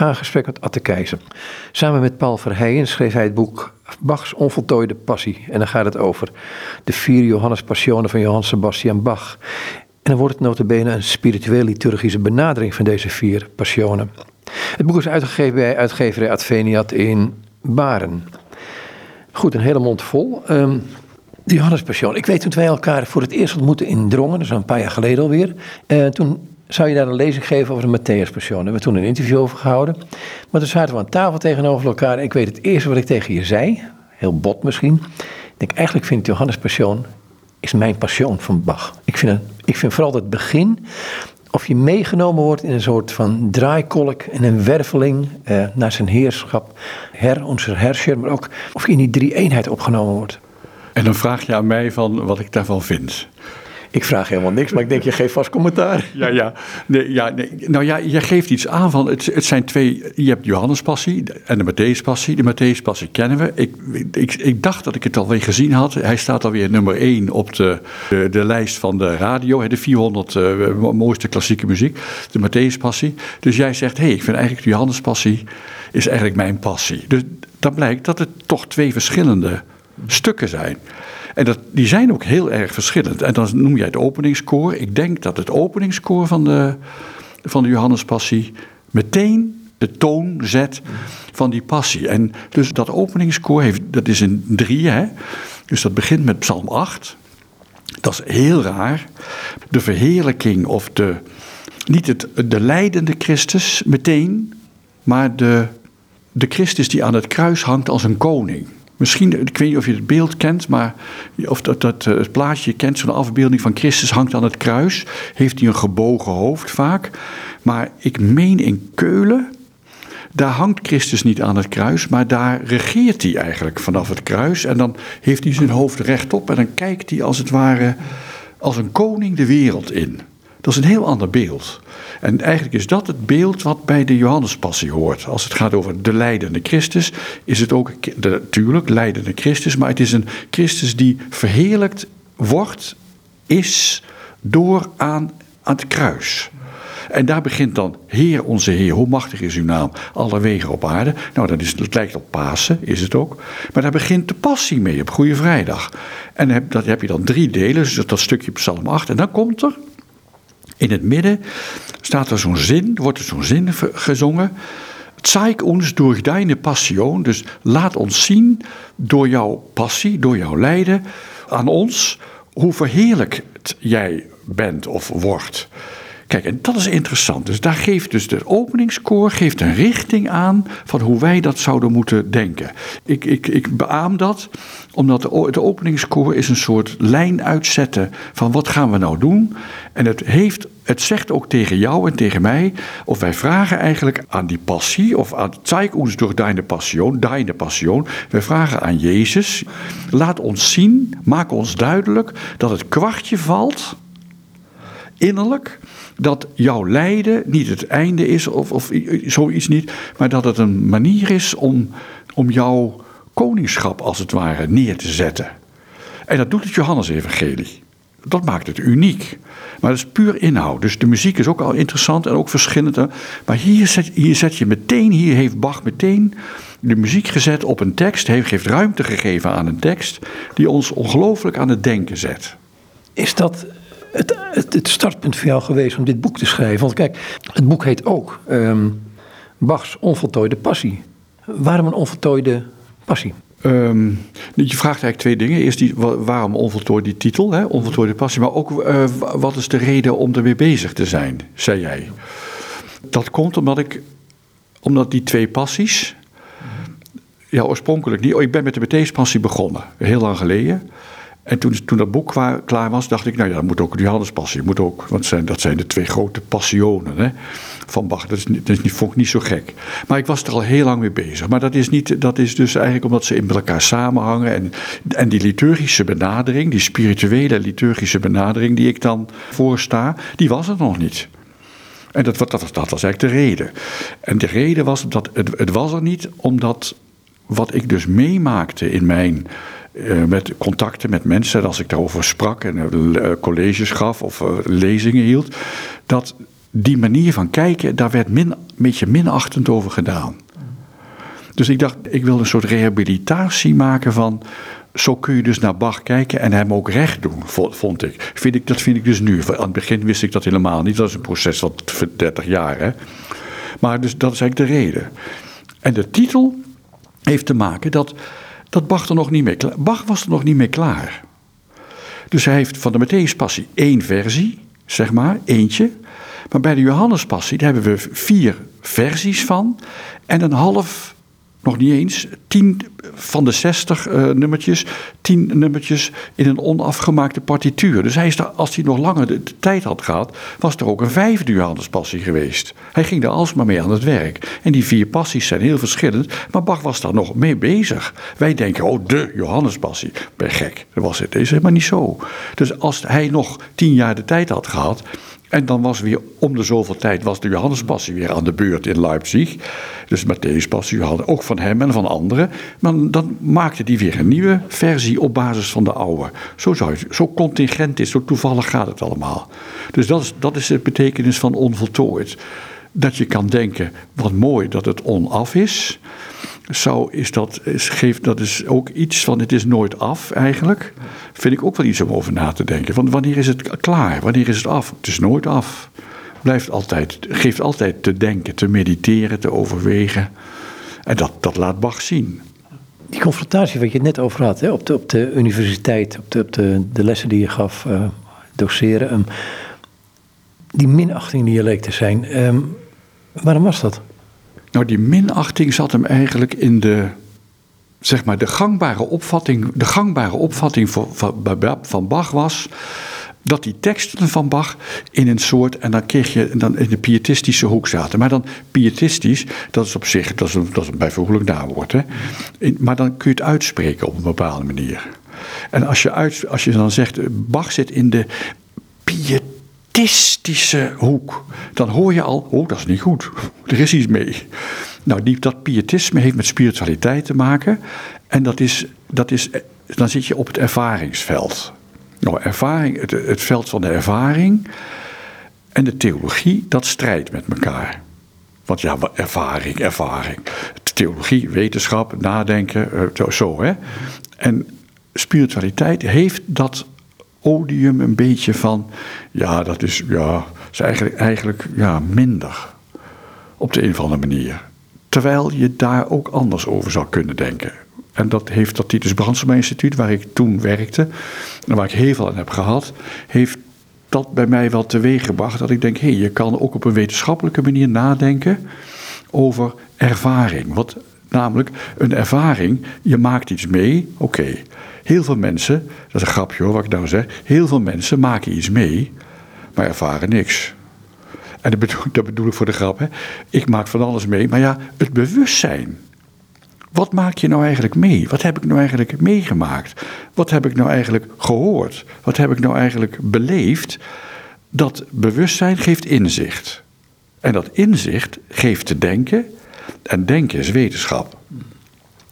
ga gesprek met Atte Keizer. Samen met Paul Verheijen schreef hij het boek Bachs onvoltooide passie. En dan gaat het over de vier Johannes Passionen van Johann Sebastian Bach. En dan wordt het notabene een spiritueel liturgische benadering van deze vier passionen. Het boek is uitgegeven bij uitgeverij Adveniat in Baren. Goed, een hele mond vol. Um, de Johannes Passion. Ik weet toen wij elkaar voor het eerst ontmoetten in Drongen, dat is een paar jaar geleden alweer. Uh, toen zou je daar een lezing geven over de Matthäus Passion. Daar hebben we toen een interview over gehouden. Maar toen zaten we aan tafel tegenover elkaar. En ik weet het eerste wat ik tegen je zei, heel bot misschien. Ik denk, eigenlijk vind ik Johannes Passion is mijn passion van Bach. Ik vind, ik vind vooral het begin, of je meegenomen wordt in een soort van draaikolk en een werveling eh, naar zijn heerschap, her, onze herscher, maar ook of je in die drie eenheid opgenomen wordt. En dan vraag je aan mij van wat ik daarvan vind. Ik vraag helemaal niks, maar ik denk, je geeft vast commentaar. Ja, ja. Ja. Nou ja, je geeft iets aan van, het, het zijn twee, je hebt Johannespassie en de Matthäuspassie. De Matthäuspassie kennen we. Ik, ik, dacht dat ik het alweer gezien had. Hij staat alweer nummer 1 op de, de, de lijst van de radio, de 400 uh, eh, mooiste klassieke muziek. De Matthäuspassie. Dus jij zegt, hé, hey, ik vind eigenlijk de Johannespassie is eigenlijk mijn passie. Dus dan blijkt dat het toch twee verschillende stukken zijn. En dat, die zijn ook heel erg verschillend. En dan noem jij het openingskoor. Ik denk dat het openingskoor van de, van de Johannespassie meteen de toon zet van die passie. En dus dat openingskoor heeft, dat is een drie, hè? Dus dat begint met Psalm 8. Dat is heel raar. De verheerlijking of de, niet het, de leidende Christus meteen, maar de, de Christus die aan het kruis hangt als een koning. Misschien, ik weet niet of je het beeld kent, maar of dat, dat eh, het plaatje kent, zo'n afbeelding van Christus hangt aan het kruis. Heeft hij een gebogen hoofd vaak. Maar ik meen in Keulen, daar hangt Christus niet aan het kruis, maar daar regeert hij eigenlijk vanaf het kruis. En dan heeft hij zijn hoofd rechtop en dan kijkt hij als het ware als een koning de wereld in. Dat is een heel ander beeld. En eigenlijk is dat het beeld wat bij de Johannespassie hoort. Als het gaat over de leidende Christus, is het ook natuurlijk leidende Christus, maar het is een Christus die verheerlijkt wordt, is door aan, aan het kruis. En daar begint dan, Heer onze Heer, hoe machtig is uw naam, alle wegen op aarde. Nou, dat, is, dat lijkt op Pasen, is het ook. Maar daar begint de passie mee op Goede Vrijdag. En dat heb je dan drie delen, dus dat stukje Psalm 8. En dan komt er in het midden staat er zo'n zin, wordt er zo'n zin gezongen. Zeig ons door deine passion, dus laat ons zien door jouw passie, door jouw lijden aan ons, hoe verheerlijkt jij bent of wordt. Kijk, en dat is interessant. Dus daar geeft dus de openingskoor geeft een richting aan van hoe wij dat zouden moeten denken. Ik, ik, ik beaam dat, omdat de, openingskoor is een soort lijn uitzetten van wat gaan we nou doen. En het, heeft, het zegt ook tegen jou en tegen mij, of wij vragen eigenlijk aan die passie, of aan zeig ons door deine passion, deine passion. Wij vragen aan Jezus, laat ons zien, maak ons duidelijk dat het kwartje valt, innerlijk, dat jouw lijden niet het einde is, of, of zoiets niet, maar dat het een manier is om, om jouw koningschap als het ware neer te zetten. En dat doet het Johannes-evangelie. Dat maakt het uniek. Maar dat is puur inhoud. Dus de muziek is ook al interessant en ook verschillend. Maar hier zet, hier zet je meteen, hier heeft Bach meteen de muziek gezet op een tekst. Heeft, heeft ruimte gegeven aan een tekst die ons ongelooflijk aan het denken zet. Is dat het, het, startpunt voor jou geweest om dit boek te schrijven? Want kijk, het boek heet ook um, Bachs onvoltooide passie. Waarom een onvoltooide passie? Um, je vraagt eigenlijk twee dingen. Eerst die, waarom onvoltooid die titel, hè? onvoltooide passie. Maar ook uh, wat is de reden om er weer bezig te zijn, zei jij. Dat komt omdat ik, omdat die twee passies, ja oorspronkelijk niet. Oh, ik ben met de Matthäus-passie begonnen, heel lang geleden. En toen, toen dat boek klaar, was, dacht ik, nou ja, dat moet ook die Johannes-passie. Moet ook, want zijn, dat zijn de twee grote passionen hè, van Bach. Dat, is, dat is niet, vond ik niet zo gek. Maar ik was er al heel lang mee bezig. Maar dat is, niet, dat is dus eigenlijk omdat ze in elkaar samenhangen. En, en die liturgische benadering, die spirituele liturgische benadering die ik dan voorsta, die was er nog niet. En dat, dat, dat was eigenlijk de reden. En de reden was dat het, het was er niet omdat wat ik dus meemaakte in mijn uh, met contacten met mensen, als ik daarover sprak en uh, colleges gaf of lezingen hield, dat die manier van kijken, daar werd min, een beetje minachtend over gedaan. Dus ik dacht, ik wil een soort rehabilitatie maken van. Zo kun je dus naar Bach kijken en hem ook recht doen, vond ik. Vind ik dat vind ik dus nu. Aan het begin wist ik dat helemaal niet. Dat is een proces van 30 jaar. Hè? Maar dus, dat is eigenlijk de reden. En de titel heeft te maken dat, dat Bach er nog niet mee klaar Bach was er nog niet mee klaar. Dus hij heeft van de Matthäus-passie één versie, zeg maar, eentje. Maar bij de Johannespassie daar hebben we vier versies van. En een half nog niet eens, tien van de zestig uh, nummertjes, tien nummertjes in een onafgemaakte partituur. Dus hij is daar, als hij nog langer de, tijd had gehad, was er ook een vijfde Johannespassie geweest. Hij ging daar alsmaar mee aan het werk. En die vier passies zijn heel verschillend, maar Bach was daar nog mee bezig. Wij denken, oh, de Johannespassie. Ben gek, dat was het. Dat is helemaal niet zo. Dus als hij nog tien jaar de tijd had gehad, en dan was weer om de zoveel tijd was de Johannespassie weer aan de beurt in Leipzig. Dus Matthäus Passie hadden ook van hem en van anderen. Maar dan maakte die weer een nieuwe versie op basis van de oude. Zo, zou zo contingent is, zo toevallig gaat het allemaal. Dus dat is, dat is de betekenis van onvoltooid. Dat je kan denken, wat mooi dat het onaf is zou, is dat, is, geeft, dat is ook iets van het is nooit af eigenlijk. Vind ik ook wel iets om over na te denken. Want wanneer is het klaar? Wanneer is het af? Het is nooit af. Blijft altijd, geeft altijd te denken, te mediteren, te overwegen. En dat, dat laat Bach zien. Die confrontatie wat je het net over had, hè, op, de, op de universiteit, op de, op de, de lessen die je gaf, uh, doseren. Um, die minachting die je leek te zijn, um, waarom was dat? Nou, die minachting zat hem eigenlijk in de, zeg maar, de gangbare opvatting. De gangbare opvatting van, Bach was dat die teksten van Bach in een soort, en dan kreeg je dan in de pietistische hoek zaten. Maar dan pietistisch, dat is op zich, dat is een, dat is een bijvoeglijk naamwoord. Hè? maar dan kun je het uitspreken op een bepaalde manier. En als je, uit, als je dan zegt, Bach zit in de pietistische pietistische hoek, dan hoor je al, oh, dat is niet goed. Er is iets mee. Nou, die, dat pietisme heeft met spiritualiteit te maken. En dat is, dat is, dan zit je op het ervaringsveld. Nou, ervaring, het, het veld van de ervaring en de theologie, dat strijdt met elkaar. Want ja, ervaring, ervaring. Theologie, wetenschap, nadenken, eh, zo hè. En spiritualiteit heeft dat odium een beetje van, ja, dat is, ja, is eigenlijk, eigenlijk ja, minder. Op de een of andere manier. Terwijl je daar ook anders over zou kunnen denken. En dat heeft dat Titus Brandsma Instituut, waar ik toen werkte, en waar ik heel veel aan heb gehad, heeft dat bij mij wel teweeg gebracht. Dat ik denk, hé, hey, je kan ook op een wetenschappelijke manier nadenken over ervaring. Wat namelijk een ervaring, je maakt iets mee, oké. Heel veel mensen, dat is een grapje hoor, wat ik nou zeg. Heel veel mensen maken iets mee, maar ervaren niks. En dat bedoel, dat bedoel ik voor de grap. Hè. Ik maak van alles mee, maar ja, het bewustzijn. Wat maak je nou eigenlijk mee? Wat heb ik nou eigenlijk meegemaakt? Wat heb ik nou eigenlijk gehoord? Wat heb ik nou eigenlijk beleefd? Dat bewustzijn geeft inzicht. En dat inzicht geeft te denken. En denken is wetenschap.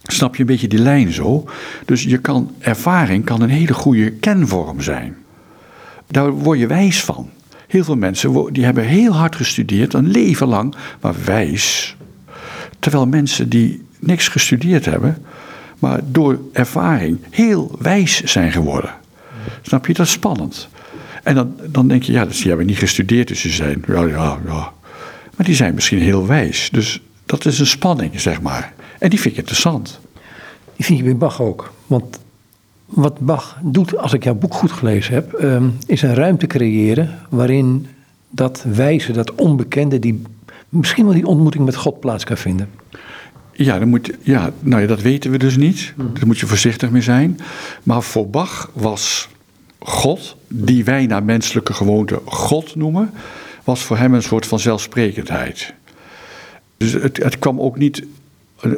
Snap je een beetje die lijn zo? Dus je kan, ervaring kan een hele goede kenvorm zijn. Daar word je wijs van. Heel veel mensen die hebben heel hard gestudeerd, een leven lang, maar wijs. Terwijl mensen die niks gestudeerd hebben, maar door ervaring heel wijs zijn geworden. Snap je? Dat is spannend. En dan, dan denk je, ja, die hebben niet gestudeerd, dus ze zijn, ja, ja, ja. Maar die zijn misschien heel wijs. Dus dat is een spanning, zeg maar. En die vind ik interessant. Die vind je bij Bach ook. Want wat Bach doet, als ik jouw boek goed gelezen heb, ehm, is een ruimte creëren waarin dat wijze, dat onbekende, die, misschien wel die ontmoeting met God plaats kan vinden. Ja, dan moet, ja, nou ja, dat weten we dus niet. Mhm. Daar moet je voorzichtig mee zijn. Maar voor Bach was God, die wij naar menselijke gewoonte God noemen, was voor hem een soort van zelfsprekendheid. Dus het, kwam ook niet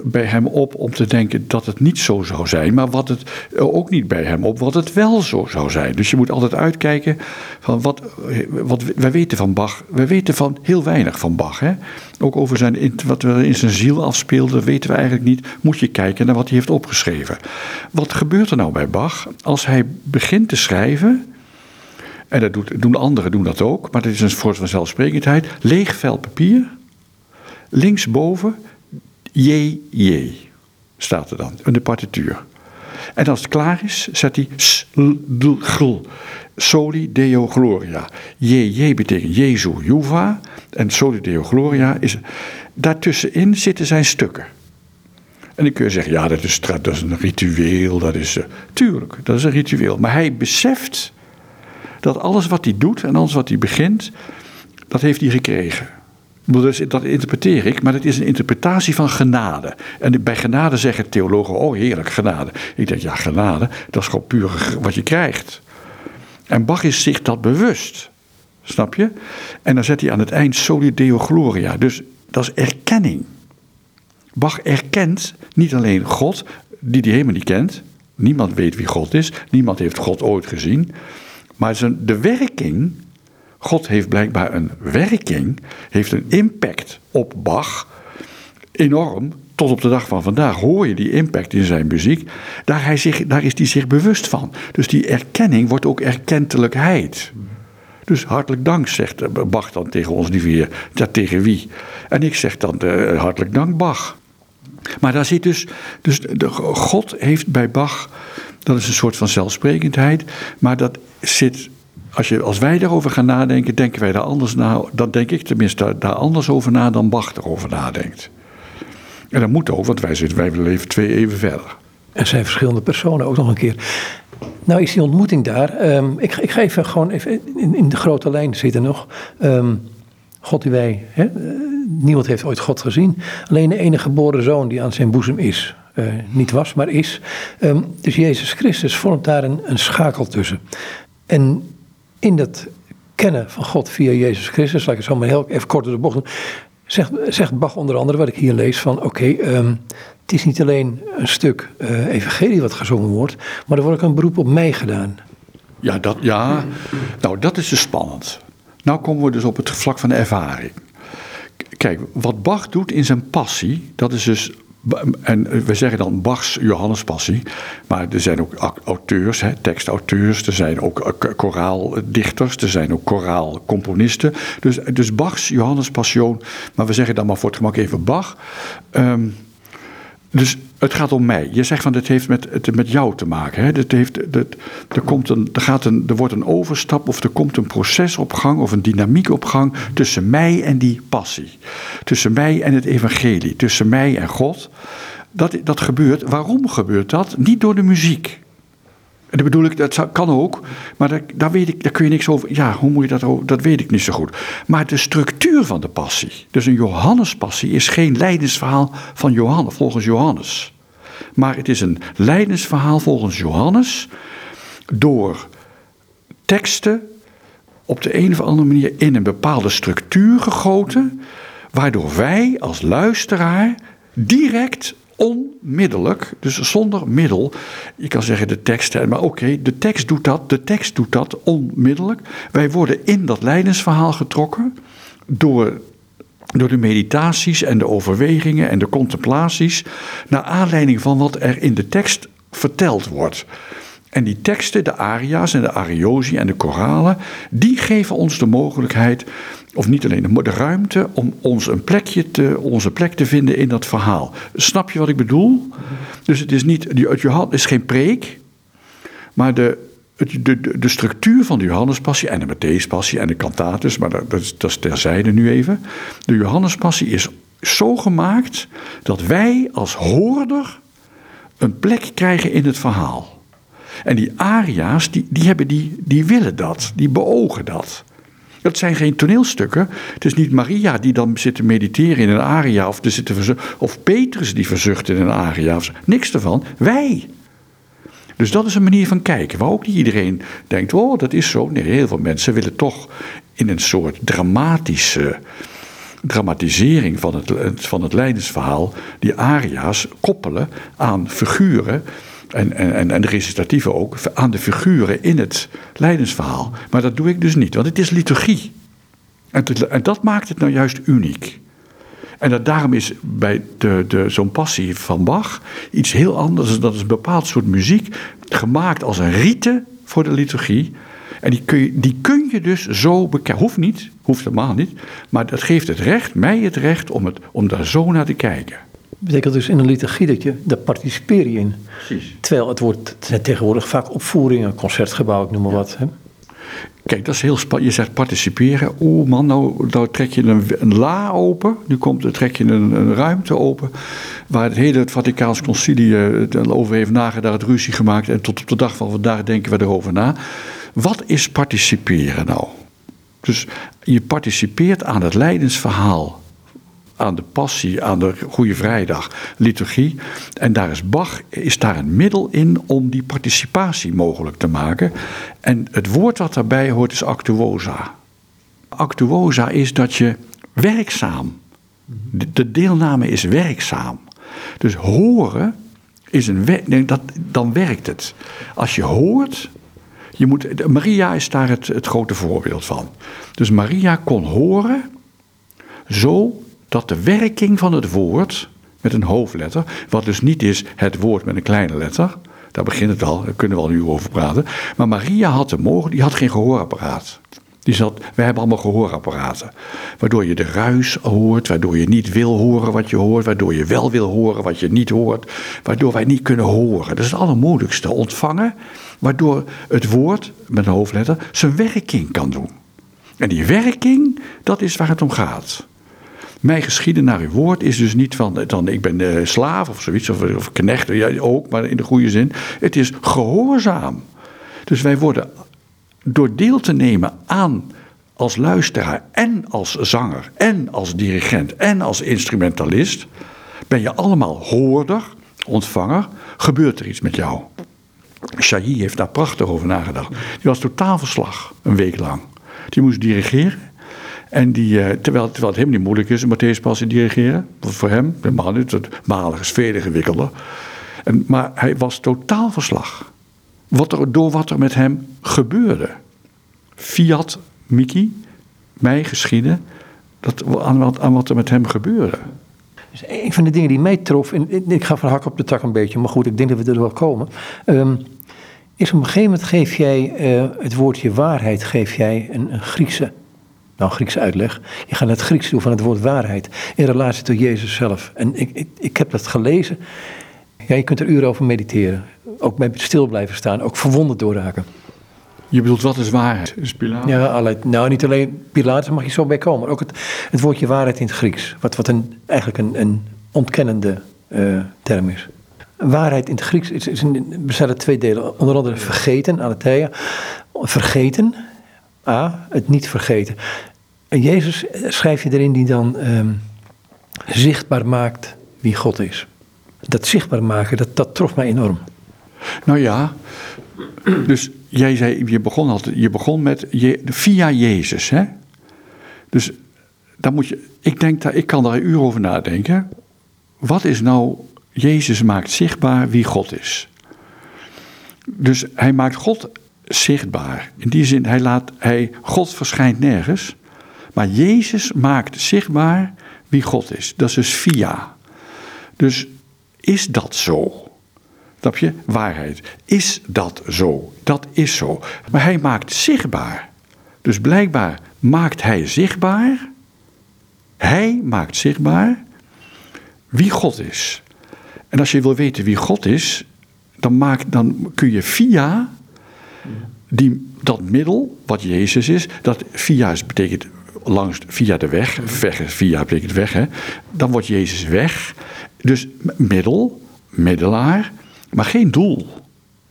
bij hem op om te denken dat het niet zo zou zijn, maar wat het ook niet bij hem op wat het wel zo zou zijn. Dus je moet altijd uitkijken van wat, wat wij weten van Bach. We weten van heel weinig van Bach. Hè? Ook over zijn, wat er in zijn ziel afspeelde, weten we eigenlijk niet. Moet je kijken naar wat hij heeft opgeschreven. Wat gebeurt er nou bij Bach als hij begint te schrijven? En dat doet, doen anderen doen dat ook, maar dat is een soort van zelfsprekendheid. Leeg vel papier, linksboven, JJ staat er dan, in de partituur. En als het klaar is, zet hij gl, soli deo gloria. JJ betekent Jezu Juva en soli deo gloria is... Daartussenin zitten zijn stukken. En dan kun je zeggen, ja, dat is, dat is een ritueel, dat is... Uh, tuurlijk, dat is een ritueel. Maar hij beseft dat alles wat hij doet en alles wat hij begint, dat heeft hij gekregen. Dus dat interpreteer ik, maar het is een interpretatie van genade. En bij genade zeggen theologen, oh heerlijk, genade. Ik denk, ja, genade, dat is gewoon puur wat je krijgt. En Bach is zich dat bewust. Snap je? En dan zet hij aan het eind soli deo gloria. Dus dat is erkenning. Bach erkent niet alleen God, die hij helemaal niet kent. Niemand weet wie God is. Niemand heeft God ooit gezien. Maar de werking, God heeft blijkbaar een werking, heeft een impact op Bach. Enorm. Tot op de dag van vandaag hoor je die impact in zijn muziek. Daar, hij zich, daar is hij zich bewust van. Dus die erkenning wordt ook erkentelijkheid. Dus hartelijk dank, zegt Bach dan tegen ons lieve heer. Ja, tegen wie? En ik zeg dan uh, hartelijk dank, Bach. Maar daar zit dus, dus de, God heeft bij Bach, dat is een soort van zelfsprekendheid, maar dat zit, als, je, als wij daarover gaan nadenken, denken wij daar anders na, dan denk ik tenminste daar anders over na dan Bach erover nadenkt. En dat moet ook, want wij, zitten, wij leven twee even verder. Er zijn verschillende personen ook nog een keer. Nou is die ontmoeting daar. Um, ik, ik, ga even gewoon even in, in de grote lijn zitten nog. Um, God die wij, hè, eh, niemand heeft ooit God gezien. Alleen de enige geboren zoon die aan zijn boezem is. Uh, niet was, maar is. Um, dus Jezus Christus vormt daar een, een schakel tussen. En in dat kennen van God via Jezus Christus, laat ik het zo maar heel even kort door de bocht doen, zegt, zegt Bach onder andere wat ik hier lees van oké, um, het is niet alleen een stuk uh, evangelie wat gezongen wordt, maar er wordt ook een beroep op mij gedaan. Ja, dat, ja. nou dat is dus spannend. Nou komen we dus op het vlak van de ervaring. Kijk, wat Bach doet in zijn passie, dat is dus en we zeggen dan Bachs Johannespassie, maar er zijn ook auteurs, hè, tekstauteurs, er zijn ook koraaldichters, er zijn ook koraalcomponisten. Dus, dus Bachs Johannespassion, maar we zeggen dan maar voor het gemak even Bach. Um, dus het gaat om mij. Je zegt van het heeft met, het met jou te maken. Hè? Heeft, dat, er, komt een, er, gaat een, er wordt een overstap of er komt een proces op gang of een dynamiek op gang tussen mij en die passie. Tussen mij en het evangelie. Tussen mij en God. Dat, dat gebeurt. Waarom gebeurt dat? Niet door de muziek. Dat bedoel ik, dat kan ook, maar daar, daar, weet ik, daar kun je niks over. Ja, hoe moet je dat over? Dat weet ik niet zo goed. Maar de structuur van de passie, dus een Johannespassie, is geen lijdensverhaal van Johannes, volgens Johannes. Maar het is een lijdensverhaal volgens Johannes door teksten op de een of andere manier in een bepaalde structuur gegoten, waardoor wij als luisteraar direct onmiddellijk, dus zonder middel. Je kan zeggen de tekst, maar oké, de tekst doet dat, de tekst doet dat onmiddellijk. Wij worden in dat lijdensverhaal getrokken door, door de meditaties en de overwegingen en de contemplaties, naar aanleiding van wat er in de tekst verteld wordt. En die teksten, de aria's en de ariosi en de koralen, die geven ons de mogelijkheid of niet alleen de, ruimte om ons een plekje te, onze plek te vinden in dat verhaal. Snap je wat ik bedoel? Dus het is niet, het Johannes is geen preek, maar de, de, de, structuur van de Johannespassie en de Matthäuspassie en de cantatus, maar dat, dat, dat is terzijde nu even. De Johannespassie is zo gemaakt dat wij als hoorder een plek krijgen in het verhaal. En die aria's, die, die, hebben die, die willen dat, die beogen dat. Het zijn geen toneelstukken. Het is niet Maria die dan zit te mediteren in een aria. Of, zit of Petrus die verzucht in een aria. Of niks ervan. Wij. Dus dat is een manier van kijken. Waar ook niet iedereen denkt: oh, dat is zo. Nee, heel veel mensen willen toch in een soort dramatische dramatisering van het, van het lijdensverhaal. die aria's koppelen aan figuren en, en, de recitatieve ook, aan de figuren in het lijdensverhaal. Maar dat doe ik dus niet, want het is liturgie. En, en dat maakt het nou juist uniek. En dat daarom is bij de, de, zo'n passie van Bach iets heel anders. Dat is een bepaald soort muziek, gemaakt als een rite voor de liturgie. En die kun je, die kun je dus zo bekijken. Hoeft niet, hoeft helemaal niet. Maar dat geeft het recht, mij het recht om, het, om daar zo naar te kijken. Betekent dus in een liturgie dat je, daar participeer je in. Precies. Terwijl het wordt tegenwoordig vaak opvoeringen, concertgebouw, ik noem maar wat. Hè? Kijk, dat is heel spannend. Je zegt participeren. Oeh man, nou, nou trek je een, een la open. Nu komt, trek je een, een ruimte open. Waar het hele het Vaticaans concilie uh, over heeft nagedacht, het ruzie gemaakt. En tot op de dag van vandaag denken we erover na. Wat is participeren nou? Dus je participeert aan het lijdensverhaal aan de passie, aan de Goede Vrijdag, liturgie. En daar is Bach, is daar een middel in om die participatie mogelijk te maken. En het woord wat daarbij hoort is actuosa. Actuosa is dat je werkzaam, de deelname is werkzaam. Dus horen is een, nee, dat, dan werkt het. Als je hoort, je moet, Maria is daar het, het grote voorbeeld van. Dus Maria kon horen zo dat de werking van het woord met een hoofdletter, wat dus niet is het woord met een kleine letter, daar begint het al, daar kunnen we al nu over praten. Maar Maria had de mogen, die had geen gehoorapparaat. Die zat, wij hebben allemaal gehoorapparaten. Waardoor je de ruis hoort, waardoor je niet wil horen wat je hoort, waardoor je wel wil horen wat je niet hoort, waardoor wij niet kunnen horen. Dat is het allermoeilijkste, ontvangen, waardoor het woord met een hoofdletter zijn werking kan doen. En die werking, dat is waar het om gaat. Mijn geschieden naar uw woord is dus niet van, dan ik ben uh, slaaf of zoiets, of, of knecht, ja, ook, maar in de goede zin. Het is gehoorzaam. Dus wij worden door deel te nemen aan als luisteraar en als zanger en als dirigent en als instrumentalist, ben je allemaal hoorder, ontvanger, gebeurt er iets met jou. Shahi heeft daar prachtig over nagedacht. Die was totaal verslag, een week lang. Die moest dirigeren en die, eh, terwijl, terwijl het helemaal niet moeilijk is, een Matthäus Passie dirigeren. Voor hem, helemaal niet. Het malig is veel ingewikkelder. En, maar hij was totaal verslag. Wat er, door wat er met hem gebeurde. Fiat, Miki, mij geschieden, dat, aan, wat, aan wat er met hem gebeurde. Dus een van de dingen die mij trof, en ik ga van hak op de tak een beetje, maar goed, ik denk dat we er wel komen. Um, is op een gegeven moment geef jij uh, het woordje waarheid, geef jij een, een Griekse nou, Griekse uitleg. Je gaat naar het Grieks toe van het woord waarheid. In relatie tot Jezus zelf. En ik, ik, ik heb dat gelezen. Ja, je kunt er uren over mediteren. Ook bij stil blijven staan. Ook verwonderd doorraken. Je bedoelt, wat is waarheid? Is Pilatus? Ja, allerlei, nou niet alleen Pilatus, mag je zo bij komen. Ook het, het woordje waarheid in het Grieks. Wat, wat een, eigenlijk een, een ontkennende uh, term is. Waarheid in het Grieks is, is een, bestaat uit twee delen. Onder andere vergeten, aletheia. Vergeten, A, het niet vergeten. En Jezus eh, schrijf je erin die dan ehm, zichtbaar maakt wie God is. Dat zichtbaar maken, dat, dat trof mij enorm. Nou ja, dus jij zei, je begon, altijd, je begon met je, via Jezus, hè? Dus dan moet je, ik denk dat ik kan daar een uur over nadenken. Wat is nou, Jezus maakt zichtbaar wie God is. Dus hij maakt God zichtbaar. In die zin, hij laat, hij, God verschijnt nergens. Maar Jezus maakt zichtbaar wie God is. Dat is dus via. Dus is dat zo? Snap je? Waarheid. Is dat zo? Dat is zo. Maar hij maakt zichtbaar. Dus blijkbaar maakt hij zichtbaar. Hij maakt zichtbaar wie God is. En als je wil weten wie God is, dan, maak, dan kun je via die, dat middel, wat Jezus is, dat via betekent langs, via de weg, weg via betekent weg, hè, dan wordt Jezus weg. Dus middel, middelaar, maar geen doel.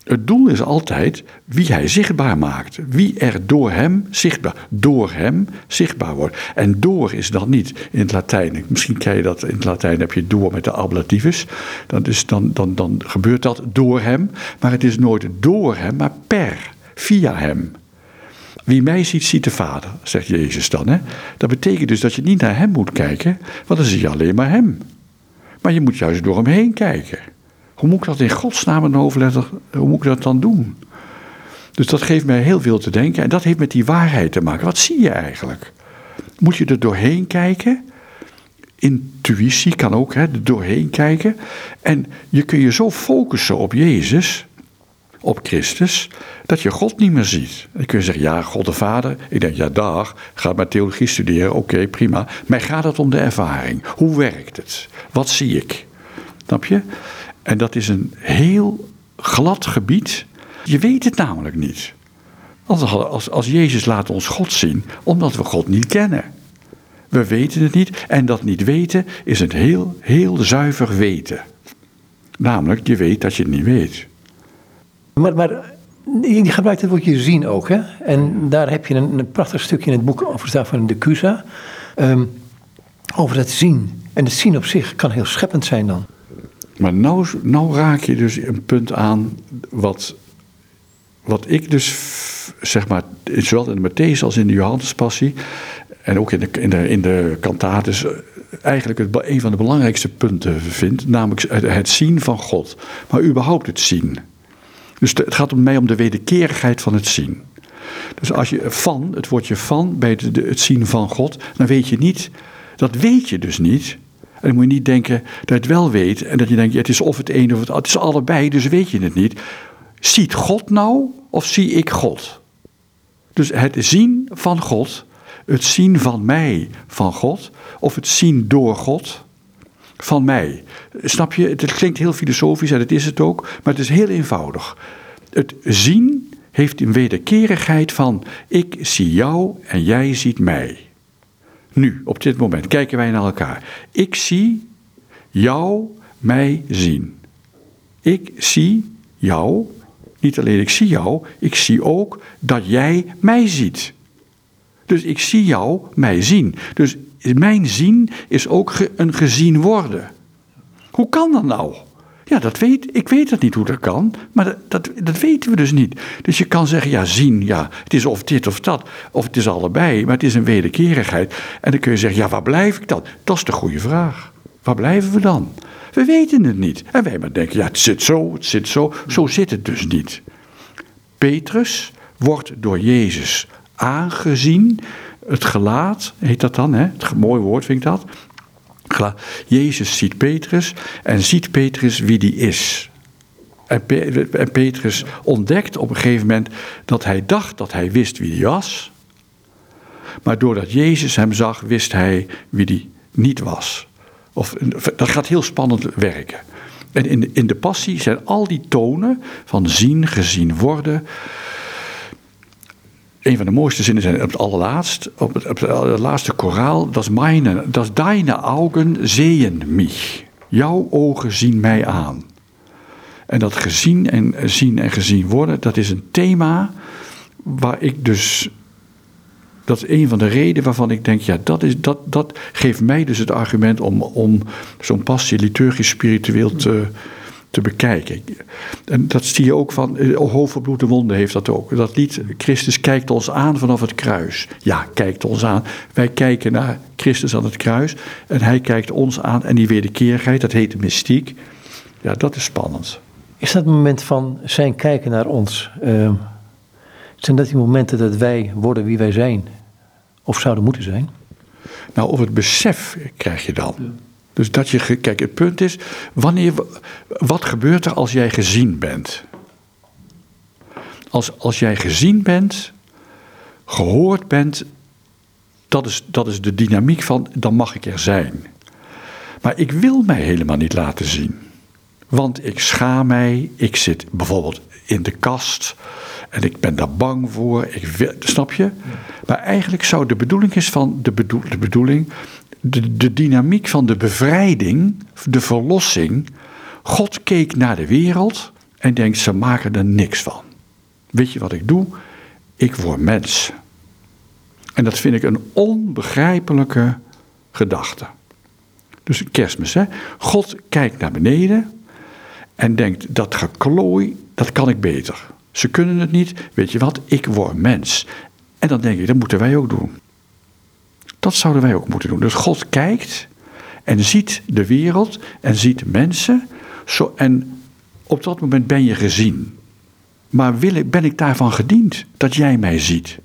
Het doel is altijd wie hij zichtbaar maakt. Wie er door hem zichtbaar, door hem zichtbaar wordt. En door is dat niet in het Latijn. Misschien ken je dat in het Latijn heb je door met de ablativus. Dat is dan, dan, dan gebeurt dat door hem. Maar het is nooit door hem, maar per, via hem. Wie mij ziet, ziet de Vader, zegt Jezus dan. Hè? Dat betekent dus dat je niet naar hem moet kijken, want dan zie je alleen maar hem. Maar je moet juist door hem heen kijken. Hoe moet ik dat in godsnaam een hoofdletter, hoe moet ik dat dan doen? Dus dat geeft mij heel veel te denken en dat heeft met die waarheid te maken. Wat zie je eigenlijk? Moet je er doorheen kijken? Intuïtie kan ook, hè, er doorheen kijken. En je kun je zo focussen op Jezus, op Christus, dat je God niet meer ziet. Dan kun je zeggen, ja, God de Vader. Ik denk, ja, dag, ga maar theologie studeren, oké, prima. Mij gaat het om de ervaring. Hoe werkt het? Wat zie ik? Snap je? En dat is een heel glad gebied. Je weet het namelijk niet. Als, als Jezus laat ons God zien, omdat we God niet kennen. We weten het niet en dat niet weten is een heel, heel zuiver weten. Namelijk, je weet dat je het niet weet. Maar, maar je gebruikt het woordje zien ook, hè? En daar heb je een, een prachtig stukje in het boek over staan van de Cusa. Ehm, over het zien. En het zien op zich kan heel scheppend zijn dan. Maar nou, nou raak je dus een punt aan wat, wat ik dus, zeg maar, zowel in de Matthäus als in de Johannespassie en ook in de, in de, in de eigenlijk een van de belangrijkste punten vind, namelijk het zien van God. Maar überhaupt het zien. Dus het gaat om mij om de wederkerigheid van het zien. Dus als je van, het woordje van, bij het, zien van God, dan weet je niet, dat weet je dus niet. En dan moet je niet denken dat je het wel weet en dat je denkt, ja, het is of het een of het Het is allebei, dus weet je het niet. Ziet God nou of zie ik God? Dus het zien van God, het zien van mij van God, of het zien door God van mij. Snap je? Het klinkt heel filosofisch en het is het ook, maar het is heel eenvoudig. Het zien heeft een wederkerigheid van ik zie jou en jij ziet mij. Nu, op dit moment, kijken wij naar elkaar. Ik zie jou mij zien. Ik zie jou, niet alleen ik zie jou, ik zie ook dat jij mij ziet. Dus ik zie jou mij zien. Dus mijn zien is ook een gezien worden. Hoe kan dat nou? Ja, dat weet, ik weet dat niet hoe dat kan, maar dat, dat, dat, weten we dus niet. Dus je kan zeggen, ja, zien, ja, het is of dit of dat, of het is allebei, maar het is een wederkerigheid. En dan kun je zeggen, ja, waar blijf ik dan? Dat is de goede vraag. Waar blijven we dan? We weten het niet. En wij maar denken, ja, het zit zo, het zit zo. Zo zit het dus niet. Petrus wordt door Jezus aangezien. Het gelaat, heet dat dan, hè? Het mooi woord vind ik dat. Jezus ziet Petrus en ziet Petrus wie die is. En, Petrus ontdekt op een gegeven moment dat hij dacht dat hij wist wie die was. Maar doordat Jezus hem zag, wist hij wie die niet was. Of, dat gaat heel spannend werken. En in in de passie zijn al die tonen van zien, gezien worden, een van de mooiste zinnen zijn op het allerlaatst, op het, laatste koraal. Dat is meine, dat is deine Augen sehen mich. Jouw ogen zien mij aan. En dat gezien en zien en gezien worden, dat is een thema waar ik dus. Dat is een van de redenen waarvan ik denk, ja, dat, is, dat, dat geeft mij dus het argument om, om zo'n passie liturgisch spiritueel te, te bekijken. En dat zie je ook van, eh, Hoofdverbloede Wonden heeft dat ook. Dat lied, Christus kijkt ons aan vanaf het kruis. Ja, kijkt ons aan. Wij kijken naar Christus aan het kruis en hij kijkt ons aan. En die wederkerigheid, dat heet de mystiek. Ja, dat is spannend. Is dat het moment van zijn kijken naar ons? Uh, zijn dat die momenten dat wij worden wie wij zijn? Of zouden moeten zijn? Nou, of het besef krijg je dan. Dus dat je, kijk, het punt is, wanneer, wat gebeurt er als jij gezien bent? Als, als jij gezien bent, gehoord bent, dat is, dat is de dynamiek van, dan mag ik er zijn. Maar ik wil mij helemaal niet laten zien. Want ik schaam mij, ik zit bijvoorbeeld in de kast en ik ben daar bang voor. Ik snap je? Maar eigenlijk zou de bedoeling is van de, bedoel, de bedoeling de, dynamiek van de bevrijding, de verlossing. God keek naar de wereld en denkt: ze maken er niks van. Weet je wat ik doe? Ik word mens. En dat vind ik een onbegrijpelijke gedachte. Dus kerstmis, hè? God kijkt naar beneden en denkt: dat geklooi, dat kan ik beter. Ze kunnen het niet, weet je wat? Ik word mens. En dan denk ik: dat moeten wij ook doen. Dat zouden wij ook moeten doen. Dus God kijkt en ziet de wereld en ziet mensen. Zo, en op dat moment ben je gezien. Maar wil ik, ben ik daarvan gediend dat jij mij ziet?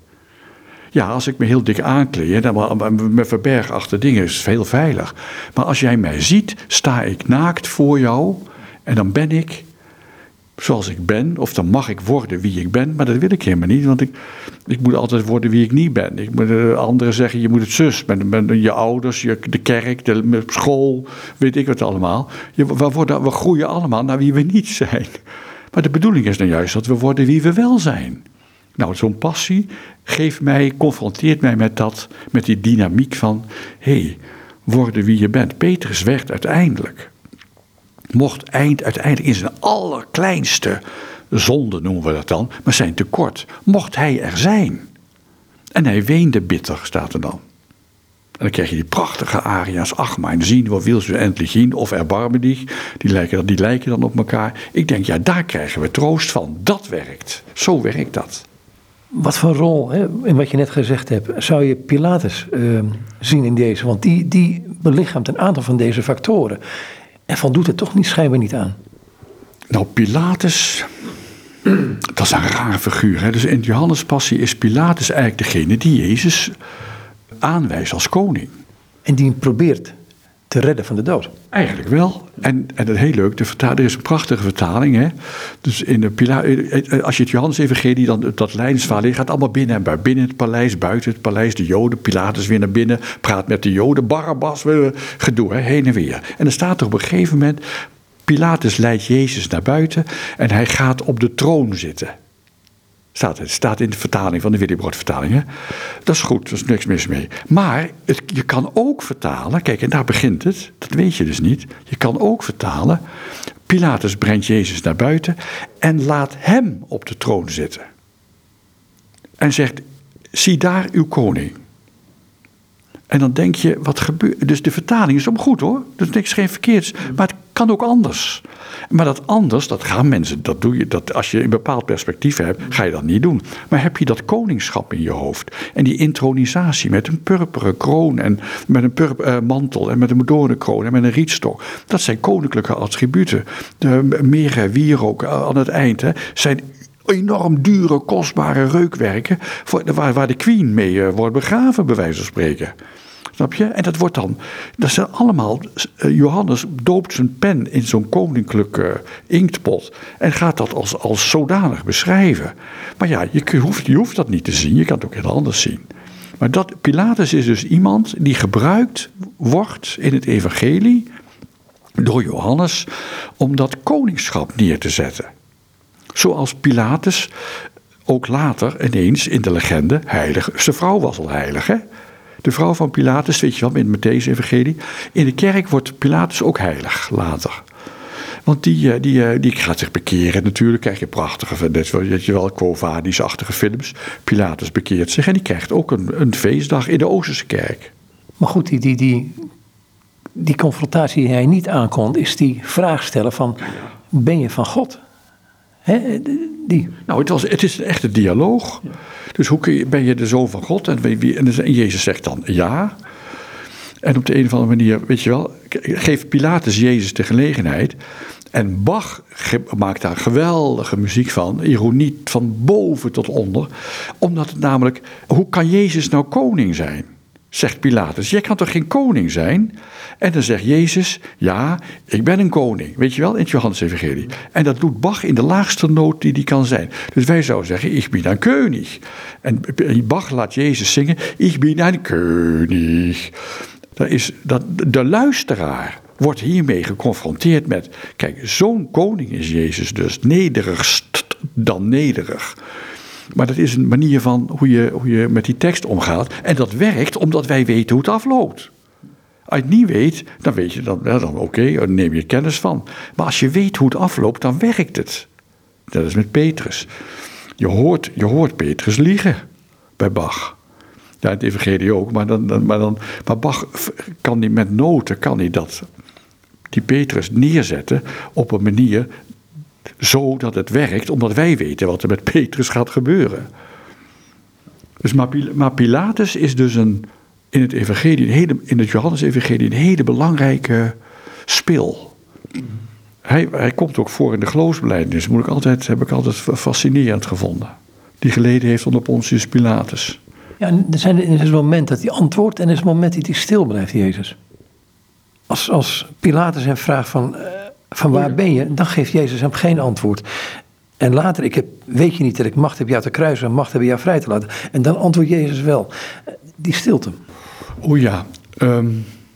Ja, als ik me heel dik aankleed en me verberg achter dingen, is het heel veilig. Maar als jij mij ziet, sta ik naakt voor jou en dan ben ik zoals ik ben, of dan mag ik worden wie ik ben, maar dat wil ik helemaal niet, want ik, ik moet altijd worden wie ik niet ben. Ik moet, uh, anderen zeggen, je moet het zus, met, met je ouders, je, de kerk, de school, weet ik wat allemaal. Je, we, worden, we groeien allemaal naar wie we niet zijn. Maar de bedoeling is nou juist dat we worden wie we wel zijn. Nou, zo'n passie geeft mij, confronteert mij met dat, met die dynamiek van, hé, hey, worden wie je bent. Petrus werd uiteindelijk mocht eind, uiteindelijk in zijn allerkleinste zonde, noemen we dat dan, maar zijn tekort, mocht hij er zijn. En hij weende bitter, staat er dan. En dan krijg je die prachtige aria's. Ach, mijn zien, wat wil ze endlich? Of erbarmen die. Lijken, die lijken dan op elkaar. Ik denk, ja, daar krijgen we troost van. Dat werkt. Zo werkt dat. Wat voor rol, hè, in wat je net gezegd hebt, zou je Pilatus uh, zien in deze? Want die, die belichaamt een aantal van deze factoren. En voldoet het toch niet, schijnbaar niet aan. Nou, Pilatus, dat is een rare figuur. Hè? Dus in de Johannespassie is Pilatus eigenlijk degene die Jezus aanwijst als koning. En die probeert te redden van de dood. Eigenlijk wel. En, en dat heel leuk, de er is een prachtige vertaling. Hè? Dus in de Pila als je het Johannes-evangelie, dan dat lijnsverhaal, gaat allemaal binnen en buiten. Binnen het paleis, buiten het paleis, de Joden, Pilatus weer naar binnen, praat met de Joden, Barabbas, gedoe, hè? heen en weer. En dan staat er op een gegeven moment, Pilatus leidt Jezus naar buiten en hij gaat op de troon zitten. Staat, het staat in de vertaling van de Willibrord-vertaling. Dat is goed, daar is niks mis mee. Maar je kan ook vertalen, kijk, en daar begint het, dat weet je dus niet. Je kan ook vertalen, Pilatus brengt Jezus naar buiten en laat hem op de troon zitten. En zegt, zie daar uw koning. En dan denk je, wat gebeurt. Dus de vertaling is om goed hoor. Dus niks geen verkeerds. Maar het kan ook anders. Maar dat anders, dat gaan mensen, dat doe je, dat als je een bepaald perspectief hebt, ga je dat niet doen. Maar heb je dat koningschap in je hoofd en die intronisatie met een purperen kroon en met een purper, mantel en met een doornenkroon en met een rietstok, dat zijn koninklijke attributen. De meren wierook aan het eind hè, zijn enorm dure, kostbare reukwerken voor, waar, waar de queen mee wordt begraven, bij wijze van spreken. Snap je? En dat wordt dan, dat zijn allemaal, uh, Johannes doopt zijn pen in zo'n koninklijke inktpot en gaat dat als, als zodanig beschrijven. Maar ja, je hoeft, je hoeft dat niet te zien, je kan het ook heel anders zien. Maar dat, Pilatus is dus iemand die gebruikt wordt in het evangelie door Johannes om dat koningschap neer te zetten. Zoals Pilatus ook later ineens in de legende heilig. Zijn vrouw was al heilig, hè? De vrouw van Pilatus, weet je wel, in het Matthäus-evangelie. In de kerk wordt Pilatus ook heilig later. Want die, die, die gaat zich bekeren natuurlijk. Krijg je prachtige, weet je wel, Quo achtige films. Pilatus bekeert zich en die krijgt ook een, een feestdag in de Oosterse kerk. Maar goed, die, die, die, die confrontatie die hij niet aankomt, is die vraag stellen van, ben je van God? He, die. Nou, het, was, het is een echte dialoog. Dus hoe kun je, ben je de zoon van God? En, wie, en Jezus zegt dan ja. En op de een of andere manier, weet je wel, geeft Pilatus Jezus de gelegenheid. En Bach maakt daar geweldige muziek van, ironie van boven tot onder. Omdat het namelijk, hoe kan Jezus nou koning zijn? Zegt Pilatus, jij kan toch geen koning zijn? En dan zegt Jezus, ja, ik ben een koning. Weet je wel, in Johannes-evangelie. En dat doet Bach in de laagste noot die die kan zijn. Dus wij zouden zeggen, ik ben een koning. En Bach laat Jezus zingen, ik ben een koning. Dat is, dat, de luisteraar wordt hiermee geconfronteerd met, kijk, zo'n koning is Jezus dus, nederigst dan nederig. Maar dat is een manier van hoe je, hoe je met die tekst omgaat. En dat werkt omdat wij weten hoe het afloopt. Als je het niet weet, dan weet je dan, dan oké, dan neem je kennis van. Maar als je weet hoe het afloopt, dan werkt het. Dat is met Petrus. Je hoort, je hoort Petrus liegen bij Bach. Ja, het evangelie ook, maar, dan, dan, maar, dan, maar Bach kan die met noten, kan hij dat, die Petrus neerzetten op een manier zo dat het werkt, omdat wij weten wat er met Petrus gaat gebeuren. Dus, maar Pilatus is dus een, in het evangelie, in het Johannes-evangelie, een hele belangrijke spil. Hij, hij komt ook voor in de geloofsbelijdenis. Moet ik altijd, heb ik altijd fascinerend gevonden. Die geleden heeft onder Pontius Pilatus. Ja, er, zijn, er is een moment dat hij antwoordt en er is een moment dat hij stil blijft, Jezus. Als, als Pilatus hem vraagt van, van waar ben je? Dan geeft Jezus hem geen antwoord. En later, ik heb, weet je niet dat ik macht heb jou te kruisen en macht heb jou vrij te laten. En dan antwoordt Jezus wel. Die stilte. O ja, ehm,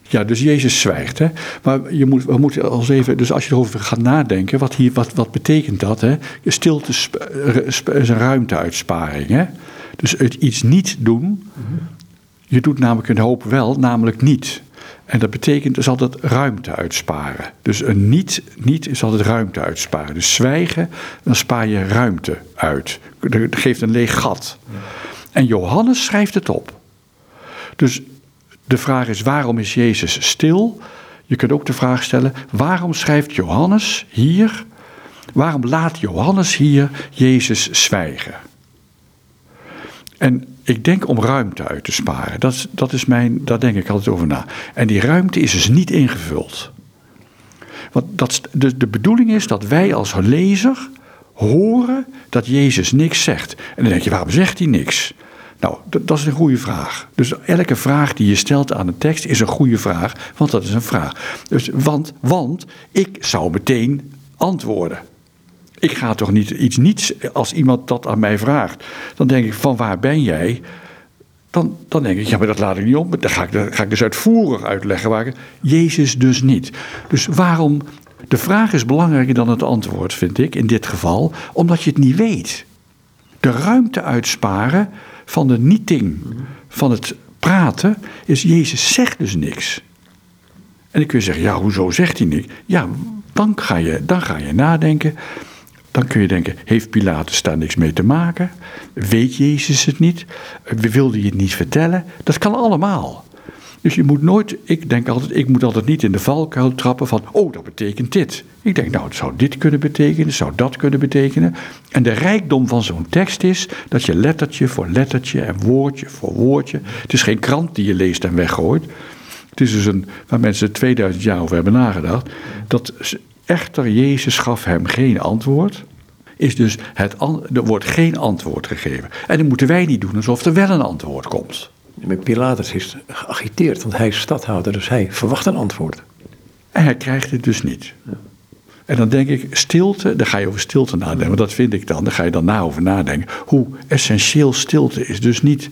ja, dus Jezus zwijgt. Hè? Maar je moet, we moeten als even, dus als je erover gaat nadenken, wat, hier, wat, wat betekent dat? Hè? Stilte is een ruimteuitsparing. Hè? Dus het iets niet doen, je doet namelijk een hoop wel, namelijk niet. En dat betekent dus altijd ruimte uitsparen. Dus een niet, niet is altijd ruimte uitsparen. Dus zwijgen, dan spaar je ruimte uit. Dat geeft een leeg gat. En Johannes schrijft het op. Dus de vraag is, waarom is Jezus stil? Je kunt ook de vraag stellen, waarom schrijft Johannes hier, waarom laat Johannes hier Jezus zwijgen? En ik denk om ruimte uit te sparen. Dat, dat is mijn, daar denk ik altijd over na. En die ruimte is dus niet ingevuld. Want dat, de, de bedoeling is dat wij als lezer horen dat Jezus niks zegt. En dan denk je, waarom zegt hij niks? Nou, dat, is een goede vraag. Dus elke vraag die je stelt aan een tekst is een goede vraag, want dat is een vraag. Dus, want, want ik zou meteen antwoorden. Ik ga toch niet iets niets, als iemand dat aan mij vraagt, dan denk ik, van waar ben jij? Dan, dan denk ik, ja, maar dat laat ik niet op. Dan ga ik, ga ik dus uitvoerig uitleggen waar ik, Jezus dus niet. Dus waarom, de vraag is belangrijker dan het antwoord, vind ik, in dit geval, omdat je het niet weet. De ruimte uitsparen van de nieting, van het praten, is Jezus zegt dus niks. En dan kun je zeggen, ja, hoezo zegt hij niks? Ja, dan ga je, dan ga je nadenken. Dan kun je denken, heeft Pilatus daar niks mee te maken? Weet Jezus het niet? Wilde hij het niet vertellen? Dat kan allemaal. Dus je moet nooit, ik denk altijd, ik moet altijd niet in de valkuil trappen van, oh, dat betekent dit. Ik denk, nou, het zou dit kunnen betekenen, zou dat kunnen betekenen. En de rijkdom van zo'n tekst is dat je lettertje voor lettertje en woordje voor woordje, het is geen krant die je leest en weggooit. Het is dus een, waar mensen 2000 jaar over hebben nagedacht, dat echter Jezus gaf hem geen antwoord is dus het, er wordt geen antwoord gegeven. En dan moeten wij niet doen alsof er wel een antwoord komt. Pilatus is geagiteerd, want hij is stadhouder, dus hij verwacht een antwoord. En hij krijgt het dus niet. En dan denk ik, stilte, daar ga je over stilte nadenken. Want dat vind ik dan, daar ga je dan na over nadenken. Hoe essentieel stilte is. Dus niet,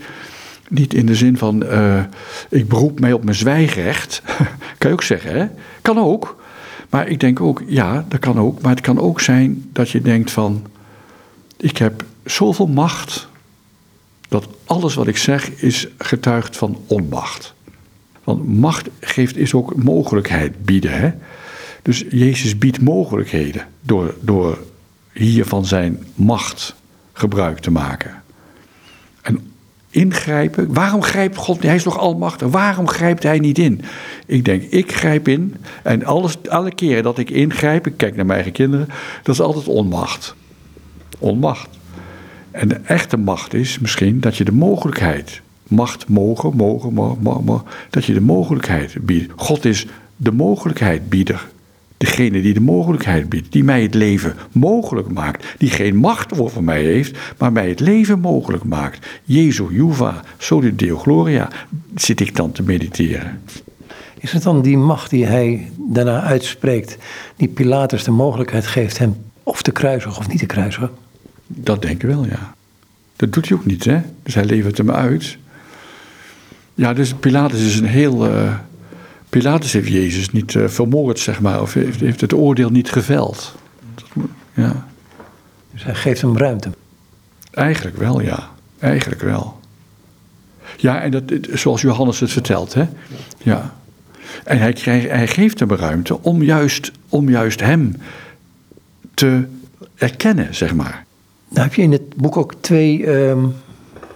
niet in de zin van, uh, ik beroep mij op mijn zwijgrecht. kan je ook zeggen, hè? Kan ook. Maar ik denk ook, ja, dat kan ook. Maar het kan ook zijn dat je denkt van, ik heb zoveel macht dat alles wat ik zeg is getuigd van onmacht. Want macht geeft is ook mogelijkheid bieden. Hè? Dus Jezus biedt mogelijkheden door, door hier van zijn macht gebruik te maken. En ingrijpen. Waarom grijpt God niet? Hij is nog almachtig. Waarom grijpt hij niet in? Ik denk, ik grijp in. En alles, alle keren dat ik ingrijp, ik kijk naar mijn eigen kinderen, dat is altijd onmacht. Onmacht. En de echte macht is misschien dat je de mogelijkheid, macht mogen, mogen, mogen, mogen, dat je de mogelijkheid biedt. God is de mogelijkheidbieder. Degene die de mogelijkheid biedt, die mij het leven mogelijk maakt. Die geen macht over mij heeft, maar mij het leven mogelijk maakt. Jezus, Juva, Soli Deo Gloria, zit ik dan te mediteren. Is het dan die macht die hij daarna uitspreekt, die Pilatus de mogelijkheid geeft hem of te kruisigen of niet te kruisigen? Dat denk ik wel, ja. Dat doet hij ook niet, hè? Dus hij levert hem uit. Ja, dus Pilatus is een heel. Uh, Pilatus heeft Jezus niet uh, vermoord, zeg maar, of heeft, heeft het oordeel niet geveld. ja. Dus hij geeft hem ruimte. Eigenlijk wel, ja. Eigenlijk wel. Ja, en dat, zoals Johannes het vertelt, hè? Ja. En hij, krijgt, hij geeft hem ruimte om juist, om juist hem te erkennen, zeg maar. Nou heb je in het boek ook twee um,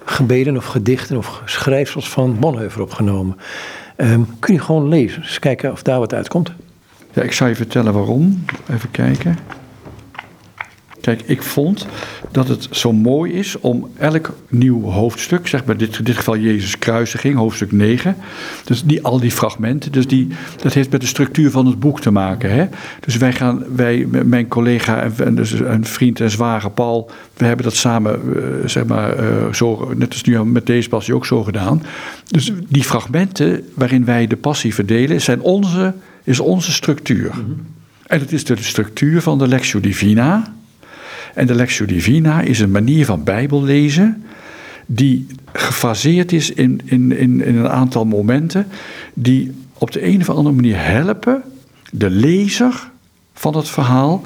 gebeden of gedichten of schrijfsels van Bonhoeffer opgenomen. Um, kun je gewoon lezen, eens kijken of daar wat uitkomt. Ja, ik zal je vertellen waarom. Even kijken. Kijk, ik vond dat het zo mooi is om elk nieuw hoofdstuk, zeg maar dit, in dit geval Jezus kruisiging, hoofdstuk 9. Dus die, al die fragmenten, dus die, dat heeft met de structuur van het boek te maken. Hè? Dus wij gaan, wij, mijn collega en, dus een vriend en zwager Paul, we hebben dat samen, uh, zeg maar, uh, zo, net als nu met deze passie ook zo gedaan. Dus die fragmenten waarin wij de passie verdelen, zijn onze, is onze structuur. En het is de structuur van de Lectio Divina. En de Lectio Divina is een manier van Bijbel lezen die gefaseerd is in, in, in, in een aantal momenten die op de een of andere manier helpen de lezer van het verhaal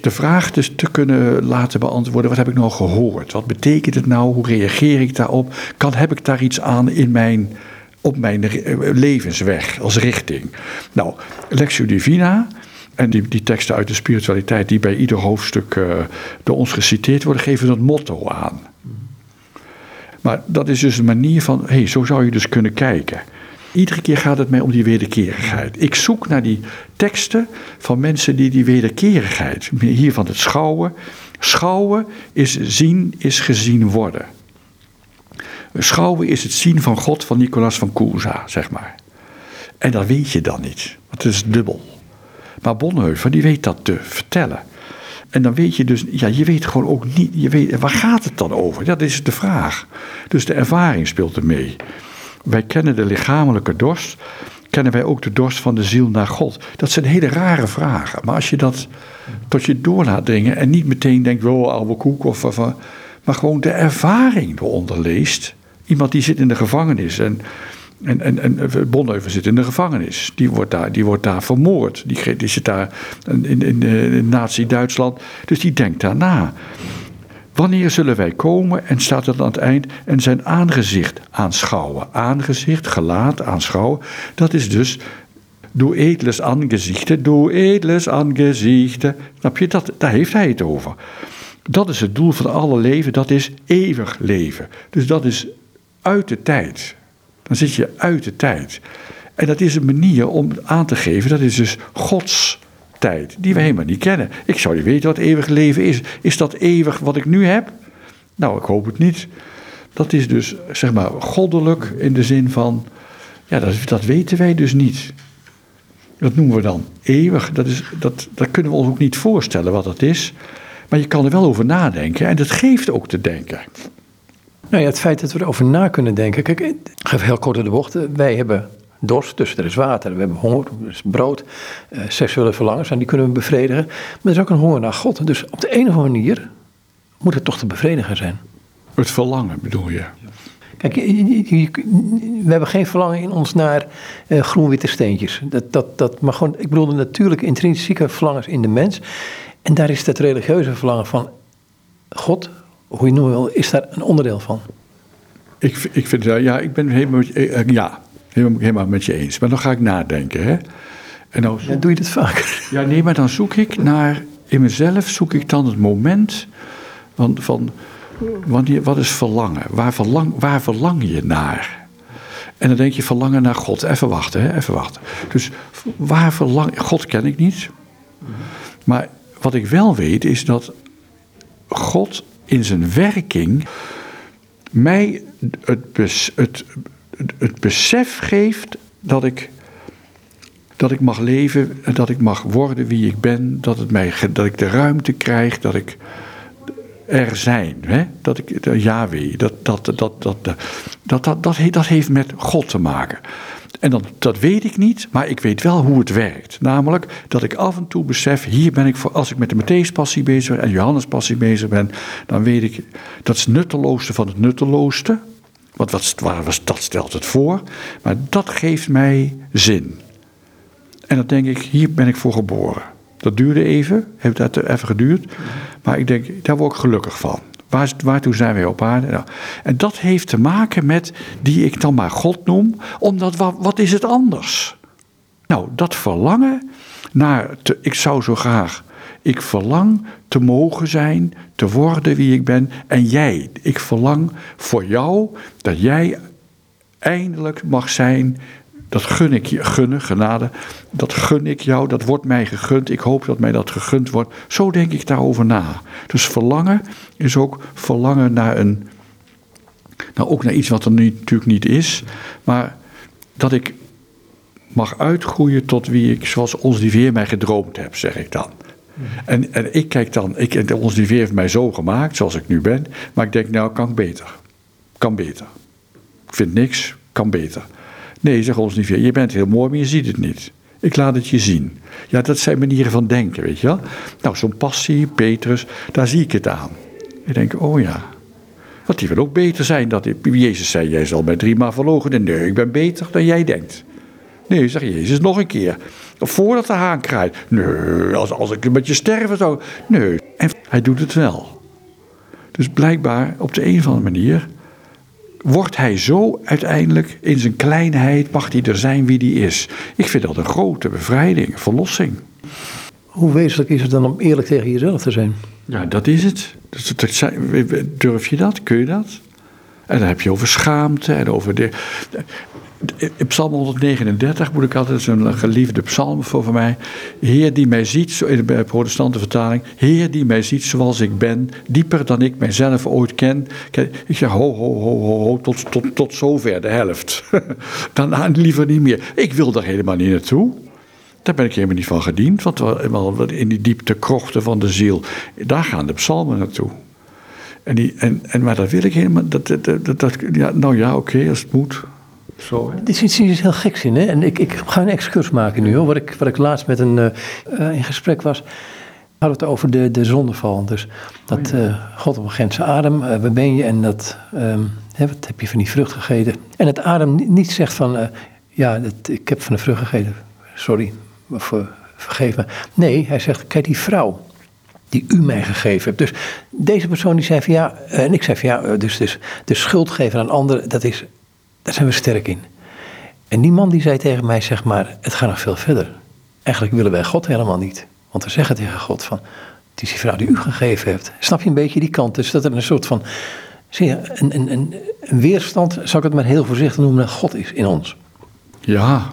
de vraag dus te kunnen laten beantwoorden: wat heb ik nou gehoord? Wat betekent het nou? Hoe reageer ik daarop? Kan, heb ik daar iets aan in mijn, op mijn levensweg als richting? Nou, Lectio Divina. En die, die teksten uit de spiritualiteit, die bij ieder hoofdstuk door ons geciteerd worden, geven dat motto aan. Maar dat is dus een manier van, hé, hey, zo zou je dus kunnen kijken. Iedere keer gaat het mij om die wederkerigheid. Ik zoek naar die teksten van mensen die die wederkerigheid, hier van het schouwen. Schouwen is zien, is gezien worden. Schouwen is het zien van God van Nicolas van Cusa, zeg maar. En dat weet je dan niet, want het is dubbel. Maar Bonhoeffer, die weet dat te vertellen. En dan weet je dus, ja, je weet gewoon ook niet, je weet, waar gaat het dan over? Dat is de vraag. Dus de ervaring speelt er mee. Wij kennen de lichamelijke dorst, kennen wij ook de dorst van de ziel naar God? Dat zijn hele rare vragen. Maar als je dat tot je door laat dringen en niet meteen denkt, wow, oude koek, of, of, maar gewoon de ervaring eronder leest. Iemand die zit in de gevangenis en, en, en, en Bonhoeffer zit in de gevangenis. Die wordt daar, die wordt daar vermoord. Die, die zit daar in, in, in, Nazi-Duitsland. Dus die denkt daarna. Wanneer zullen wij komen? En staat het aan het eind. En zijn aangezicht aanschouwen. Aangezicht, gelaat, aanschouwen. Dat is dus door edles aangezichten. Door edles aangezichten. Snap je? Dat, daar heeft hij het over. Dat is het doel van alle leven. Dat is eeuwig leven. Dus dat is uit de tijd. Dan zit je uit de tijd. En dat is een manier om aan te geven. Dat is dus Gods tijd, die we helemaal niet kennen. Ik zou niet weten wat eeuwig leven is. Is dat eeuwig wat ik nu heb? Nou, ik hoop het niet. Dat is dus, zeg maar, goddelijk in de zin van, ja, dat, dat weten wij dus niet. Dat noemen we dan eeuwig. Dat, is, dat, dat kunnen we ons ook niet voorstellen wat dat is. Maar je kan er wel over nadenken en dat geeft ook te denken. Nou ja, het feit dat we erover na kunnen denken. Kijk, ik geef heel kort de bocht. Wij hebben dorst, dus er is water, we hebben honger, er is brood, uh, seksuele verlangens en die kunnen we bevredigen. Maar er is ook een honger naar God. Dus op de een of andere manier moet het toch te bevredigen zijn. Het verlangen bedoel je? Kijk, we hebben geen verlangen in ons naar uh, groen-witte steentjes. Dat, dat, dat, maar gewoon, ik bedoel de natuurlijke intrinsieke verlangens in de mens. En daar is het religieuze verlangen van God, hoe je noemt wil, is daar een onderdeel van. Ik, ik vind, ja, ik ben helemaal, eh, ja, helemaal, helemaal met je eens. Maar dan ga ik nadenken. Hè? En dan ja, doe je dat vaak? Ja, nee, maar dan zoek ik naar, in mezelf zoek ik dan het moment van, van wanneer, wat is verlangen? Waar, verlang? waar verlang je naar? En dan denk je verlangen naar God. Even wachten, hè? even wachten. Dus waar verlang God ken ik niet. Maar wat ik wel weet is dat God in zijn werking mij het, het, het besef geeft dat ik, dat ik mag leven en dat ik mag worden wie ik ben. Dat, het mij, dat ik de ruimte krijg, dat ik er zijn. Hè? Dat ik, Yahweh, dat, dat, dat, dat, dat, dat, dat, dat heeft met God te maken. En dat, dat weet ik niet, maar ik weet wel hoe het werkt. Namelijk dat ik af en toe besef, hier ben ik voor, als ik met de Matthäus-passie bezig ben en Johannes-passie bezig ben, dan weet ik, dat is het nutteloosste van het nutteloosste. Want wat, was, dat stelt het voor. Maar dat geeft mij zin. En dan denk ik, hier ben ik voor geboren. Dat duurde even, heeft dat even geduurd. Maar ik denk, daar word ik gelukkig van. Waar, waartoe zijn wij op aarde? Nou, en dat heeft te maken met, die ik dan maar God noem, omdat wat, is het anders? Nou, dat verlangen naar, ik zou zo graag ik verlang te mogen zijn, te worden wie ik ben. En jij, ik verlang voor jou dat jij eindelijk mag zijn. Dat gun ik je, gunnen, genade. Dat gun ik jou, dat wordt mij gegund. Ik hoop dat mij dat gegund wordt. Zo denk ik daarover na. Dus verlangen is ook verlangen naar een. Nou, ook naar iets wat er nu natuurlijk niet is. Maar dat ik mag uitgroeien tot wie ik, zoals ons die weer mij gedroomd heb, zeg ik dan. En, en ik kijk dan, ik, ons die heeft mij zo gemaakt, zoals ik nu ben. Maar ik denk, nou, kan beter. Kan beter. Ik vind niks, kan beter. Nee, zegt ons niet je bent heel mooi, maar je ziet het niet. Ik laat het je zien. Ja, dat zijn manieren van denken, weet je wel. Nou, zo'n passie, Petrus, daar zie ik het aan. Ik denk, oh ja. Want die wil ook beter zijn. Dat, Jezus zei, jij zal mij drie maal verlogen. Nee, ik ben beter dan jij denkt. Nee, zeg Jezus nog een keer. Voordat de haan kraait. Nee, als, als ik met je sterven zou. Nee. En hij doet het wel. Dus blijkbaar op de een of andere manier wordt hij zo uiteindelijk in zijn kleinheid, mag hij er zijn wie hij is. Ik vind dat een grote bevrijding, verlossing. Hoe wezenlijk is het dan om eerlijk tegen jezelf te zijn? Ja, dat is het. Durf je dat? Kun je dat? En dan heb je over schaamte en over de. In Psalm 139 moet ik altijd, een geliefde psalm voor mij. Heer die mij ziet, in de protestante vertaling. Heer die mij ziet zoals ik ben, dieper dan ik mijzelf ooit ken. Ik zeg ho, ho, ho, ho, ho tot, tot, tot zover, de helft. Dan liever niet meer. Ik wil daar helemaal niet naartoe. Daar ben ik helemaal niet van gediend, want in die diepte krochten van de ziel, daar gaan de psalmen naartoe. En die, en, en, maar dat wil ik helemaal. Dat, dat, dat, ja, nou ja, oké, als het moet. Zo, Dit is iets, iets heel geks in. Hè? En ik, ik ga een excurs maken nu. Hoor. Wat, ik, wat ik laatst met een uh, in gesprek was. hadden het over de, de zondeval. Dus dat uh, God op een grens adem. Uh, waar ben je? En dat. Um, hè, wat heb je van die vrucht gegeten? En het adem niet zegt van. ja, dat, ik heb van de vrucht gegeten. Sorry, ver, vergeef me. Nee, hij zegt: kijk, die vrouw die u mij gegeven hebt. Dus deze persoon die zei van ja, en ik zei van ja, dus, dus de schuld geven aan anderen, dat is daar zijn we sterk in. En die man die zei tegen mij, zeg maar, het gaat nog veel verder. Eigenlijk willen wij God helemaal niet. Want we zeggen tegen God van, het is die vrouw die u gegeven hebt. Snap je een beetje die kant? Dus dat er een soort van, zie je, een, een, een, een weerstand, zou ik het maar heel voorzichtig noemen, God is in ons. Ja,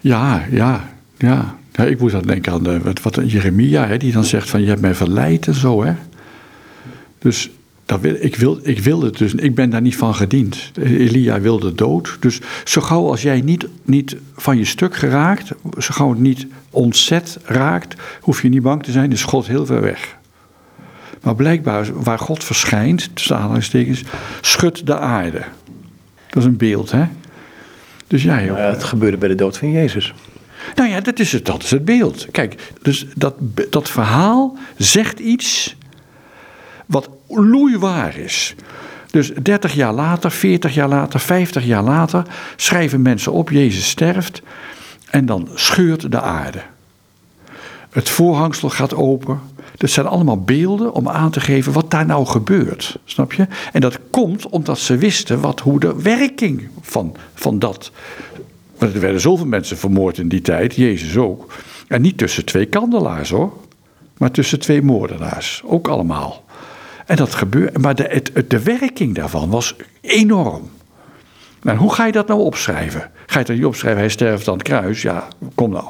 ja, ja, ja. ja ik moet dan denken aan de, wat, wat Jeremia, hè, die dan zegt van, je hebt mij verleid en zo, hè. Dus wil, ik, wil, ik wilde het dus, ik ben daar niet van gediend. Elia wilde dood. Dus zo gauw als jij niet, niet van je stuk geraakt, zo gauw het niet ontzet raakt, hoef je niet bang te zijn, is God heel ver weg. Maar blijkbaar, waar God verschijnt, tussen aanhalingstekens, schudt de aarde. Dat is een beeld, hè? Dus ja, joh. het gebeurde bij de dood van Jezus. Nou ja, dat is het, dat is het beeld. Kijk, dus dat, dat verhaal zegt iets wat loeiwaar is. Dus 30 jaar later, 40 jaar later, 50 jaar later schrijven mensen op: Jezus sterft. En dan scheurt de aarde. Het voorhangsel gaat open. Dat zijn allemaal beelden om aan te geven wat daar nou gebeurt. Snap je? En dat komt omdat ze wisten wat, hoe de werking van, van dat. Want er werden zoveel mensen vermoord in die tijd, Jezus ook. En niet tussen twee kandelaars hoor, maar tussen twee moordenaars. Ook allemaal. En dat gebeurt, maar de, het, de werking daarvan was enorm. Maar hoe ga je dat nou opschrijven? Ga je dan niet opschrijven, hij sterft aan het kruis? Ja, kom nou.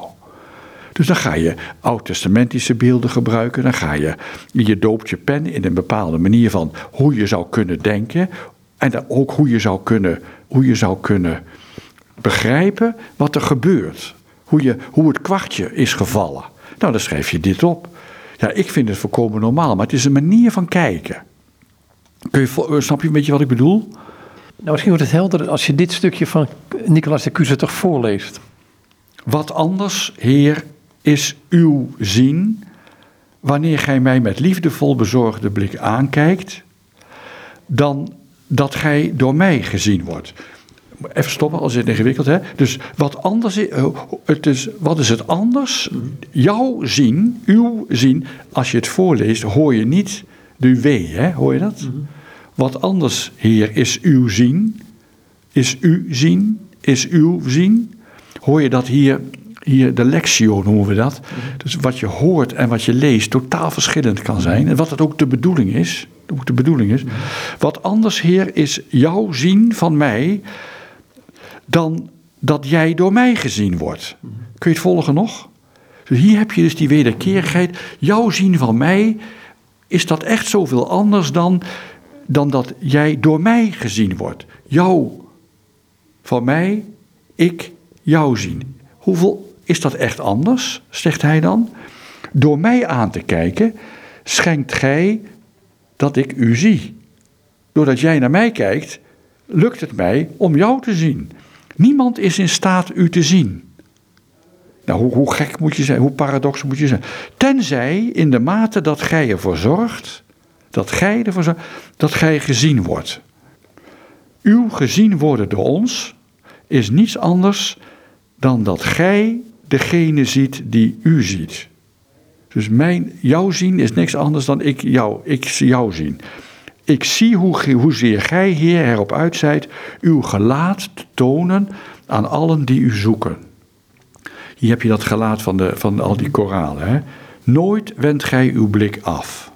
Dus dan ga je oud-testamentische beelden gebruiken. Dan ga je, je doopt je pen in een bepaalde manier van hoe je zou kunnen denken. En dan ook hoe je zou kunnen, hoe je zou kunnen begrijpen wat er gebeurt. Hoe, je, hoe het kwartje is gevallen. Nou, dan schrijf je dit op. Ja, ik vind het volkomen normaal, maar het is een manier van kijken. Kun je, snap je een beetje wat ik bedoel? Nou, misschien wordt het helder als je dit stukje van Nicolaas de Cuse toch voorleest. Wat anders, Heer, is uw zien, wanneer gij mij met liefdevol bezorgde blik aankijkt, dan dat gij door mij gezien wordt. Even stoppen, als het ingewikkeld hè. Dus wat anders is, eh, het is, wat is het anders? Jouw zien, uw zien, als je het voorleest, hoor je niet de W, hè? hoor je dat? Mhm. Wat anders, Heer, is uw zien, is uw zien, is uw zien. Hoor je dat hier, hier de lectio noemen we dat. Mhm. Dus wat je hoort en wat je leest totaal verschillend kan zijn. En wat het ook de bedoeling is. Ook de bedoeling is. Mhm. Wat anders, Heer, is jouw zien van mij dan dat jij door mij gezien wordt. Kun je het volgen nog? Dus hier heb je dus die wederkerigheid. Jouw zien van mij, is dat echt zoveel anders dan, dan dat jij door mij gezien wordt? Jou van mij, ik jou zien. Hoeveel is dat echt anders, zegt hij dan? Door mij aan te kijken, schenkt gij dat ik u zie. Doordat jij naar mij kijkt, lukt het mij om jou te zien. Niemand is in staat u te zien. Nou, hoe, hoe gek moet je zijn, hoe paradox moet je zijn? Tenzij in de mate dat gij ervoor zorgt, dat gij ervoor zorgt, dat gij gezien wordt. Uw gezien worden door ons is niets anders dan dat gij degene ziet die u ziet. Dus mijn, jou zien is niks anders dan ik jou, ik jou zien. Ik zie hoe, hoezeer gij, Heer, erop uit zijt uw gelaat te tonen aan allen die u zoeken. Hier heb je dat gelaat van, de, van al die koralen. Hè? Nooit wendt gij uw blik af.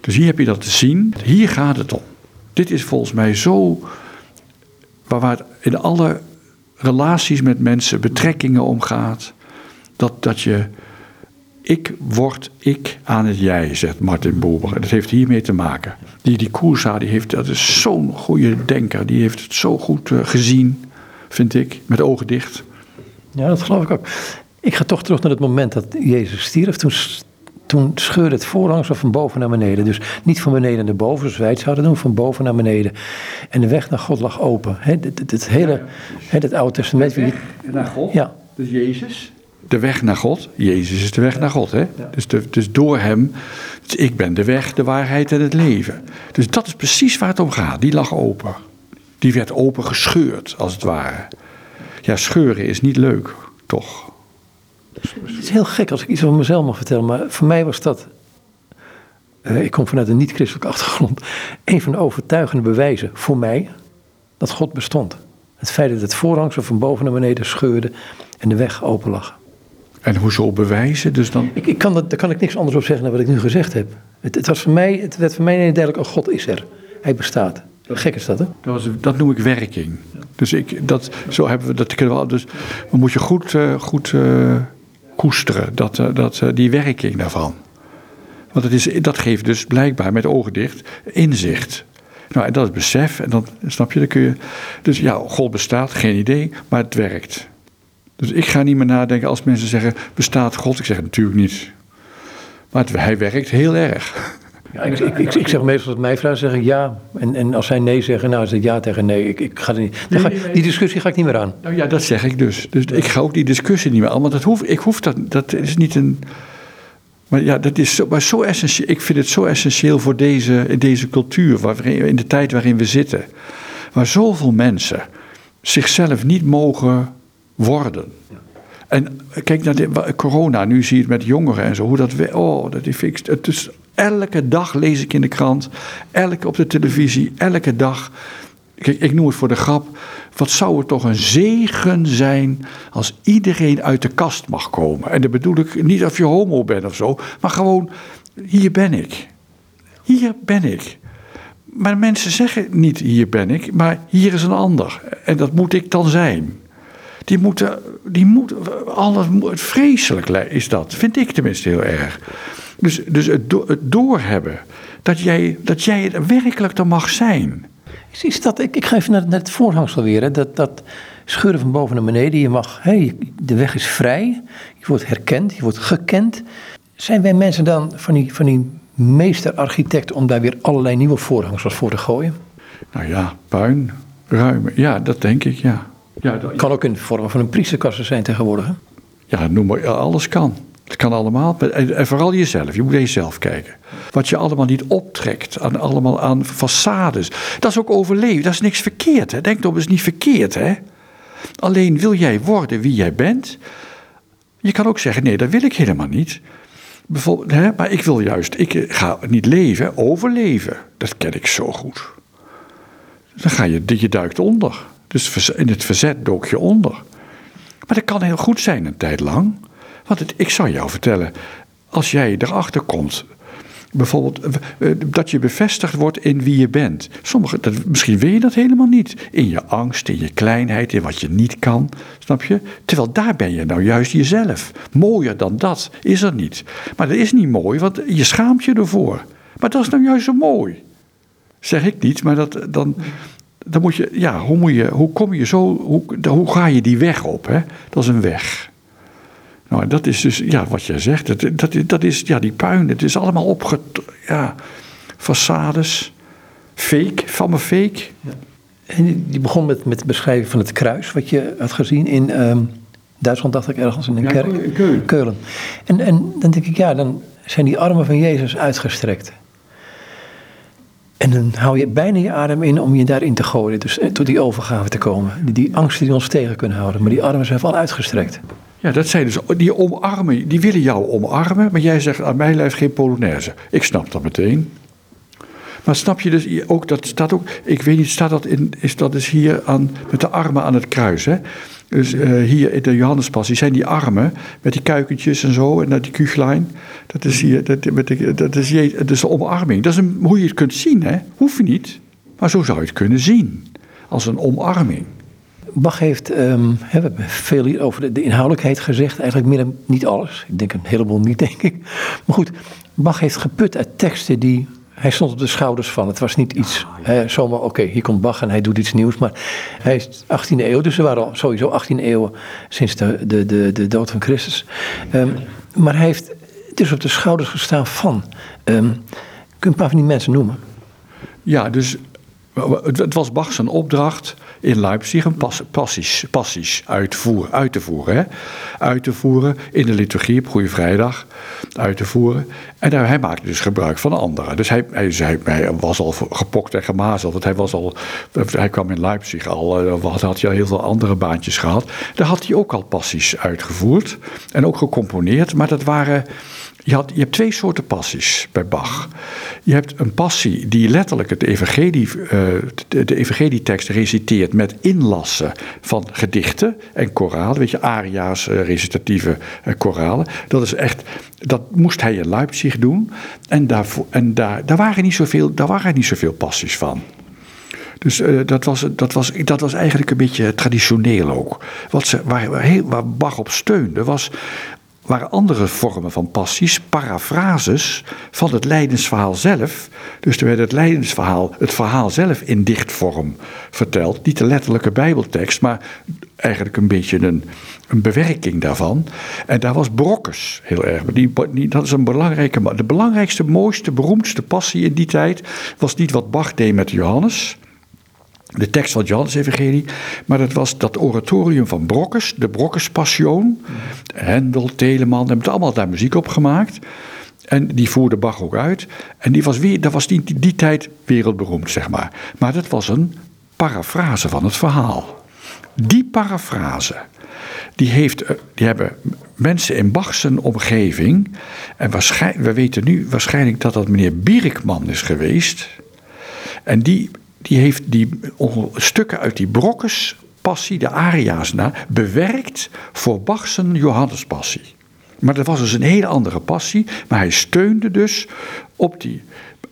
Dus hier heb je dat te zien. Hier gaat het om. Dit is volgens mij zo. waar het in alle relaties met mensen, betrekkingen omgaat. Dat, dat je. Ik word ik aan het jij, zegt Martin Boeber. En dat heeft hiermee te maken. Die, die Koersa, die heeft, dat is zo'n goede denker. Die heeft het zo goed uh, gezien, vind ik, met ogen dicht. Ja, dat geloof ik ook. Ik ga toch terug naar het moment dat Jezus stierf. Toen, toen scheurde het voorhangsel van boven naar beneden. Dus niet van beneden naar boven, zoals wij het zouden doen, van boven naar beneden. En de weg naar God lag open. Het, het, het hele het Oude Testament. De weg naar God, ja. dus Jezus. De weg naar God, Jezus is de weg naar God. Hè? Ja. Dus, de, dus door hem, dus ik ben de weg, de waarheid en het leven. Dus dat is precies waar het om gaat. Die lag open. Die werd open gescheurd, als het ware. Ja, scheuren is niet leuk, toch? Het is heel gek als ik iets over mezelf mag vertellen, maar voor mij was dat. Uh, ik kom vanuit een niet-christelijke achtergrond. Een van de overtuigende bewijzen voor mij dat God bestond. Het feit dat het voorhangsel van boven naar beneden scheurde en de weg open lag. En hoezo bewijzen? Dus dan... ik, ik kan dat, daar kan ik niks anders op zeggen dan wat ik nu gezegd heb. Het, het, was voor mij, het werd voor mij duidelijk: oh, God is er. Hij bestaat. Gek is dat, hè? Dat, was, dat noem ik werking. Dus, ik, dat, zo hebben we, dat kunnen we, dus we moet je goed, uh, goed uh, koesteren, dat, uh, dat, die werking daarvan. Want het is, dat geeft dus blijkbaar met ogen dicht inzicht. Nou, en dat is besef, en dan snap je, dan kun je. Dus ja, God bestaat, geen idee, maar het werkt. Dus ik ga niet meer nadenken als mensen zeggen: bestaat God? Ik zeg natuurlijk niet. Maar het, hij werkt heel erg. Ja, ik, ik, ik, zeg meestal als mij vragen, zeg ik ja. En, en als zij nee zeggen, nou is het ja tegen nee. Ik, ik ga er niet, ga, die discussie ga ik niet meer aan. Nou ja, dat zeg ik dus. Dus ik ga ook die discussie niet meer aan. Want dat hoef, ik hoef dat, dat is niet een... Maar ja, dat is zo, maar zo essentieel. Ik vind het zo essentieel voor deze, deze cultuur, waarin, in de tijd waarin we zitten. Waar zoveel mensen zichzelf niet mogen worden. En kijk naar de, corona, nu zie je het met jongeren en zo, hoe dat... Oh, dat is, het is Elke dag lees ik in de krant, elke op de televisie, elke dag. Kijk, ik noem het voor de grap. Wat zou het toch een zegen zijn als iedereen uit de kast mag komen? En dat bedoel ik niet of je homo bent of zo, maar gewoon, hier ben ik. Hier ben ik. Maar mensen zeggen niet hier ben ik, maar hier is een ander. En dat moet ik dan zijn. Die moeten, die moeten, alles, vreselijk is dat, vind ik tenminste heel erg. Dus, dus het, do, het doorhebben. Dat jij, dat jij het werkelijk er mag zijn. Is dat, ik, ik ga even naar, naar het voorhangsel weer. Hè, dat, dat scheuren van boven naar beneden. Je mag, hè, de weg is vrij. Je wordt herkend, je wordt gekend. Zijn wij mensen dan van die, van die meesterarchitect om daar weer allerlei nieuwe voorhangsels voor te gooien? Nou ja, puin, ruim. Ja, dat denk ik, ja. Ja dat, kan ook in de vorm van een priesterkassen zijn tegenwoordig. Hè? Ja, noem maar, alles kan. Het kan allemaal. En vooral jezelf. Je moet naar jezelf kijken. Wat je allemaal niet optrekt. Aan, allemaal aan façades. Dat is ook overleven. Dat is niks verkeerd. Hè? Denk toch, is niet verkeerd. Hè? Alleen wil jij worden wie jij bent. Je kan ook zeggen: nee, dat wil ik helemaal niet. Bijvoorbeeld, hè, maar ik wil juist, ik ga niet leven, overleven. Dat ken ik zo goed. Dan ga je, je duikt onder. Dus in het verzet dook je onder. Maar dat kan heel goed zijn een tijd lang. Want het, ik zal jou vertellen, als jij erachter komt, bijvoorbeeld eh, eh, dat je bevestigd wordt in wie je bent. Sommige, misschien wil je dat helemaal niet. In je angst, in je kleinheid, in wat je niet kan. Snap je? Terwijl daar ben je nou juist jezelf. Mooier dan dat is er niet. Maar dat is niet mooi, want je schaamt je ervoor. Maar dat is nou juist zo mooi. Zeg ik niet, maar dat, dan, dan moet je, ja, hoe, moet je, hoe kom je zo, hoe, hoe ga je die weg op? Hè? Dat is een weg. Nou, dat is dus, ja, wat jij zegt, dat, dat, dat is, ja, die puin, het is allemaal opge... Ja, façades, fake, van me fake. Ja. En die begon met, met het beschrijven van het kruis, wat je had gezien in um, Duitsland dacht ik ergens in een Ja, kerk. Keulen. Keulen. En, en dan denk ik, ja, dan zijn die armen van Jezus uitgestrekt. En dan hou je bijna je adem in om je daarin te gooien. Dus eh, tot die overgave te komen. Die, die angsten die ons tegen kunnen houden. Maar die armen zijn wel uitgestrekt. Ja, dat zijn dus die omarmen, die willen jou omarmen, maar jij zegt aan mij lijft geen Polonaise. Ik snap dat meteen. Maar snap je dus ook, dat staat ook, ik weet niet, staat dat in, is dat dus hier aan, met de armen aan het kruis, hè? Dus eh, hier in de Johannespassie zijn die armen met die kuikentjes en zo en dat die kuchlijn. Dat is hier, dat, met de, dat, is, je- dat is de omarming. Dat is een, hoe je het kunt zien, hè? Hoef je niet, maar zo zou je het kunnen zien. Als een omarming. Bach heeft, ehm, we hebben veel hier over de, de inhoudelijkheid gezegd. Eigenlijk meer dan niet alles. Ik denk een heleboel niet, denk ik. Maar goed, Bach heeft geput uit teksten die... Hij stond op de schouders van. Het was niet iets hè, zomaar, oké, hier komt Bach en hij doet iets nieuws. Maar hij is 18e eeuw, dus er waren al sowieso 18 eeuwen sinds de, de, de, de dood van Christus. Ehm, maar hij heeft dus op de schouders gestaan van... ehm, kun je een paar van die mensen noemen? Ja, dus het was Bach zijn opdracht in Leipzig een pas, passies, passies uitvoeren, uit te voeren. Hè? Uit te voeren in de liturgie op Goede Vrijdag. Uit te voeren. En hij maakte dus gebruik van anderen. Dus hij, hij, hij was al gepokt en gemazeld. Want hij, was al, hij kwam in Leipzig al, eh, had, had hij al heel veel andere baantjes gehad. Daar had hij ook al passies uitgevoerd. En ook gecomponeerd. Maar dat waren... Je, had, je hebt twee soorten passies bij Bach. Je hebt een passie die letterlijk het evangelie, eh, de, evangelietekst reciteert met inlassen van gedichten en koralen. Weet je, aria's, eh, recitatieve eh, koralen. Dat is echt, dat moest hij in Leipzig doen. En, daarvoor, en daar, daar, waren niet zoveel, daar waren niet zoveel passies van. Dus dat, was, dat, was, dat was eigenlijk een beetje traditioneel ook. Wat ze, waar Bach op steunde was, waren andere vormen van passies, parafrases van het lijdensverhaal zelf. Dus er werd het lijdensverhaal, het verhaal zelf in dichtvorm verteld. Niet de letterlijke bijbeltekst, maar eigenlijk een beetje een, een bewerking daarvan. En daar was Brokkes heel erg. Die, die, dat is een belangrijke, de belangrijkste, mooiste, beroemdste passie in die tijd was niet wat Bach deed met Johannes de tekst van het Johannes-evangelie. Maar dat was dat oratorium van Brokkes, de Brokkes-passion. Hendel, Telemann, hebben allemaal daar muziek op gemaakt. En die voerde Bach ook uit. En die was, weer, dat was die, die, tijd wereldberoemd, zeg maar. Maar dat was een parafrase van het verhaal. Die parafrase, die, heeft, eh, die hebben mensen in Bach's omgeving... en waarschijnlijk, we weten nu waarschijnlijk dat dat meneer Bierikman is geweest... En die die heeft die stukken uit die brokkes passie, de aria's na, bewerkt voor Bach's Johannespassie. Maar dat was dus een hele andere passie, maar hij steunde dus op die.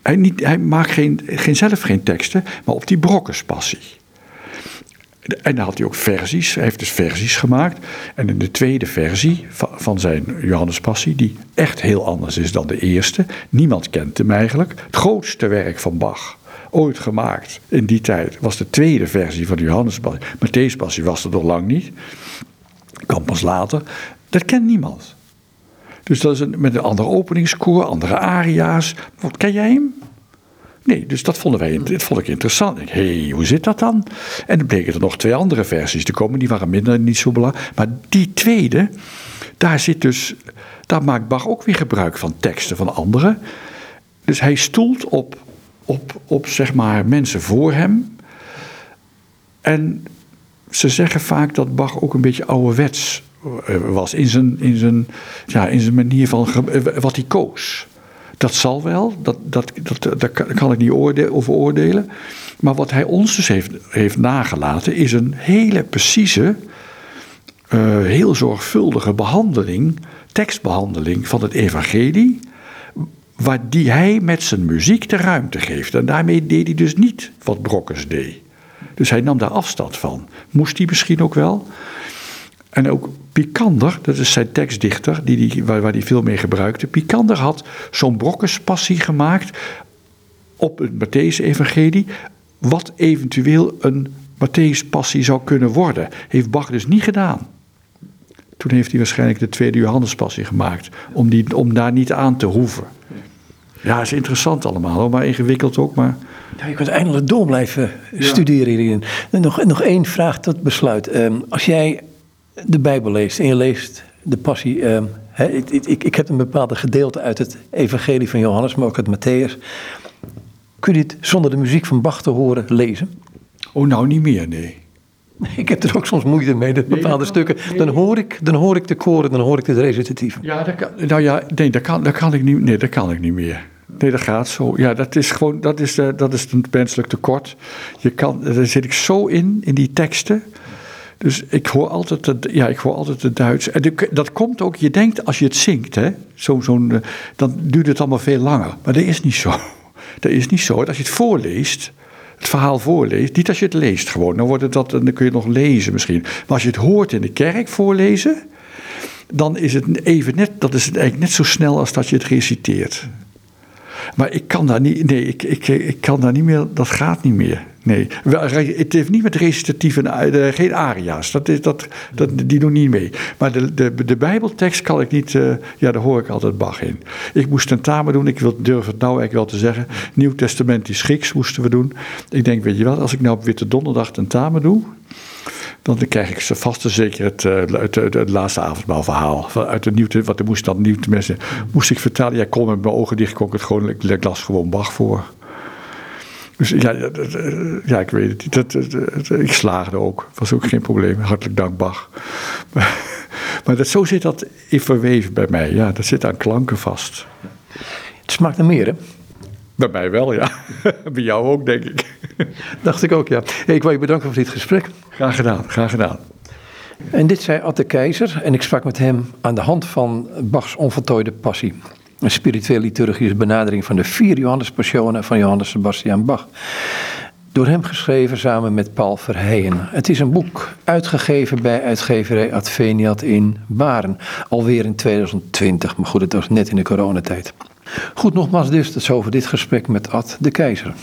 Hij, niet, hij maakt geen, geen, zelf geen teksten, maar op die brokkespassie. En dan had hij ook versies, hij heeft dus versies gemaakt. En in de tweede versie van, van zijn Johannespassie, die echt heel anders is dan de eerste, niemand kent hem eigenlijk, het grootste werk van Bach ooit gemaakt in die tijd was de tweede versie van de Johannespassie. Matthäuspassie was er nog lang niet. Kwam pas later. Dat kent niemand. Dus dat is een, met een andere openingskoor, andere aria's. Ken jij hem? Nee, dus dat vonden wij, dat vond ik interessant. Hé, hey, hoe zit dat dan? En dan bleken er nog twee andere versies te komen, die waren minder niet zo belangrijk. Maar die tweede, daar zit dus, daar maakt Bach ook weer gebruik van teksten van anderen. Dus hij stoelt op op, op zeg maar mensen voor hem. En ze zeggen vaak dat Bach ook een beetje ouderwets was in zijn, in zijn, ja, in zijn manier van wat hij koos. Dat zal wel, dat, dat, dat, daar kan ik niet over oordelen. Maar wat hij ons dus heeft, heeft nagelaten is een hele precieze, uh, heel zorgvuldige behandeling, tekstbehandeling van het evangelie waar die hij met zijn muziek de ruimte geeft. En daarmee deed hij dus niet wat Brokkes deed. Dus hij nam daar afstand van. Moest hij misschien ook wel. En ook Picander, dat is zijn tekstdichter, die die, waar, waar hij veel mee gebruikte. Picander had zo'n Brokkes-passie gemaakt op het Matthäus-evangelie... wat eventueel een Matthäus-passie zou kunnen worden. Heeft Bach dus niet gedaan. Toen heeft hij waarschijnlijk de tweede Johannespassie gemaakt... om, die, om daar niet aan te hoeven. Ja, is interessant allemaal, hoor, maar ingewikkeld ook. Maar... Nou, je kunt eindelijk door blijven ja. studeren hierin. Nog, nog één vraag tot besluit. Um, als jij de Bijbel leest en je leest de passie. eh, hè, ik, ik, ik heb een bepaalde gedeelte uit het Evangelie van Johannes, maar ook uit Matthäus. Kun je dit zonder de muziek van Bach te horen lezen? Oh, nou niet meer, nee. Ik heb er ook soms moeite mee, dat bepaalde stukken. Dan hoor, ik, dan hoor ik de koren, dan hoor ik de recitatieven. Ja, dat kan, nou ja, nee, dat kan, dat kan ik niet, nee, dat kan ik niet meer. Nee, dat gaat zo. Ja, dat is gewoon, dat is, de, dat is een menselijk tekort. Je kan, daar zit ik zo in, in die teksten. Dus ik hoor altijd, het, ja, ik hoor altijd het Duits. En de- dat komt ook, je denkt als je het zingt, hè, zo, zo'n, eh, dan duurt het allemaal veel langer. Maar dat is niet zo. Dat is niet zo. Als je het voorleest, het verhaal voorleest, niet als je het leest gewoon, dan, wordt het dat, dan kun je het nog lezen misschien. Maar als je het hoort in de kerk voorlezen, dan is het even net, dat is eigenlijk net zo snel als dat je het reciteert. Maar ik kan daar niet, nee, ik, ik, ik kan daar niet meer, dat gaat niet meer. Nee, het heeft niet met recitatief en eh, geen aria's, dat is, dat, dat, die doen niet mee. Maar de, de, de Bijbeltekst kan ik niet, eh, ja, daar hoor ik altijd Bach in. Ik moest tentamen doen, ik wil, durf het nou eigenlijk wel te zeggen. Nieuw Testamentisch Grieks moesten we doen. Ik denk, weet je wat, als ik nou op Witte Donderdag tentamen doe, dan krijg ik ze vast en zeker het, eh, het, het, het laatste avondmaalverhaal. Uit het nieuw, wat er moest dan nieuw mensen moest ik vertellen. Ja, kon met mijn ogen dicht, kon ik het gewoon, ik las gewoon Bach voor. Dus ja, ja ik weet het niet. Dat, dat- dat- ik slaagde ook. Was ook geen probleem. Hartelijk dank, Bach. Maar, maar dat, zo zit dat in verweven bij mij. Ja, dat zit aan klanken vast. Het smaakt naar meer, hè? Bij mij wel, ja. bij jou ook, denk ik. Dacht ik ook, ja. Hey, ik wil je bedanken voor dit gesprek. Graag gedaan, graag gedaan. En dit zei Ad de Keizer en ik sprak met hem aan de hand van Bachs onvoltooide passie. Een spiritueel liturgische benadering van de vier Johannespassionen van Johannes Sebastian Bach. Door hem geschreven samen met Paul Verheyen. Het is een boek uitgegeven bij uitgeverij Adveniat in Baren. Alweer in 2020, maar goed, het was net in de coronatijd. Goed, nogmaals dus, dat is over dit gesprek met Ad de Keizer.